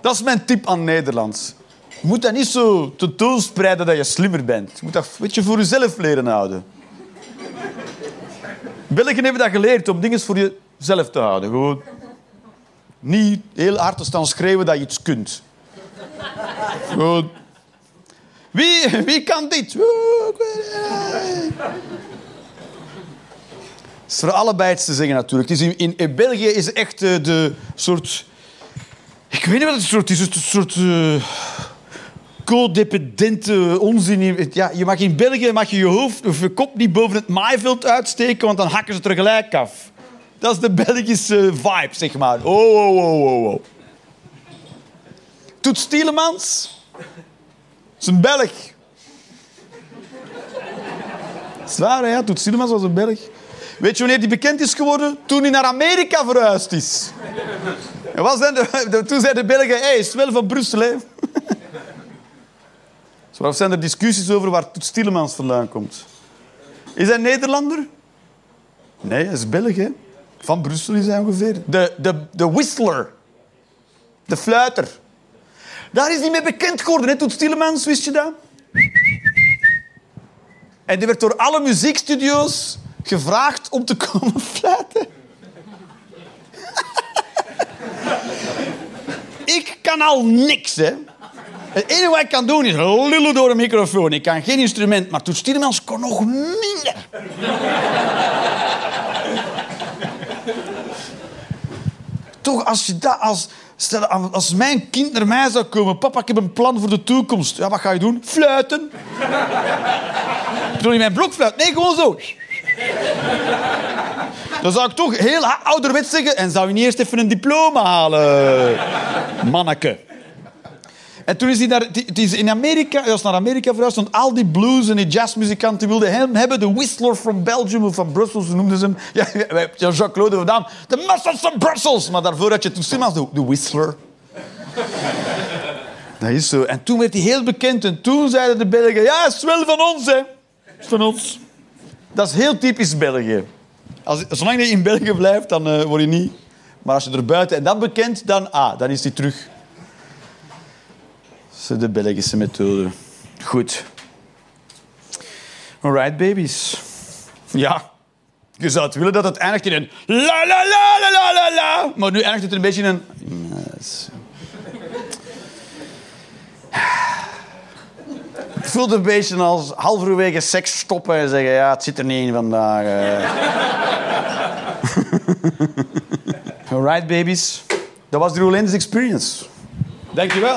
[SPEAKER 2] Dat is mijn tip aan Nederland. Je moet dat niet zo tentoonspreiden dat je slimmer bent. Je moet dat een beetje voor jezelf leren houden. Belgen hebben dat geleerd om dingen voor jezelf te houden. Gewoon niet heel hard te staan schreeuwen dat je iets kunt. Gewoon. Wie, wie kan dit? Het is voor allebei iets te zeggen natuurlijk. In, in, België is echt uh, de soort... Ik weet niet wat het soort is. Het soort... Uh, codependente onzin. Ja, je mag in België mag je, je hoofd of je kop niet boven het maaiveld uitsteken, want dan hakken ze tegelijk af. Dat is de Belgische vibe, zeg maar. Oh, oh, oh, oh, oh. Toet Stielemans. is een Belg. Zwaar. Toet Stielemans was een Belg. Weet je wanneer die bekend is geworden? Toen hij naar Amerika verhuisd is. Wat zijn de, toen zeiden de Belgen, hey, is het wel van Brussel, hè? Of zijn er discussies over waar Toet Stielemans vandaan komt? Is hij Nederlander? Nee, hij is Belg, hè? Van Brussel is hij ongeveer. De, de, de whistler. De fluiter. Daar is hij mee bekend geworden, hè, Toet Stielemans, wist je dat? En die werd door alle muziekstudio's gevraagd om te komen fluiten. ik kan al niks, hè. Het enige wat ik kan doen is lullen door een microfoon. Ik kan geen instrument, maar Toets Tielemans kon nog minder. Toch, als je dat... Als, stel, als mijn kind naar mij zou komen... Papa, ik heb een plan voor de toekomst. Ja, wat ga je doen? Fluiten. Bedoel je mijn blokfluit? Nee, gewoon zo. Dan zou ik toch heel ouderwets zeggen... En zou je niet eerst even een diploma halen, manneke? En toen is hij naar, het is in Amerika, hij was naar Amerika verhuisd, want al die blues en die jazzmuzikanten wilden hem hebben. De Whistler from Belgium of van Brussels, zo noemden ze hem. Ja, Jacques-Claude Van de Muscles from Brussels. Maar daarvoor had je toen Simmons, de, de Whistler. Dat is zo. En toen werd hij heel bekend. En toen zeiden de Belgen, ja, het is wel van ons, hè. Is van ons. Dat is heel typisch België. Als, zolang je in België blijft, dan uh, word je niet... Maar als je er buiten en dan bekend, dan, ah, dan is hij terug is de Belgische methode. Goed. Alright, babies. Ja, je zou het willen dat het eindigt in een la la la la la la. Maar nu eindigt het een beetje in een... Het voelt een beetje als halverwege seks stoppen en zeggen... Ja, het zit er niet in vandaag. Eh. Alright, babies. Dat was de Roland's Experience. Dankjewel.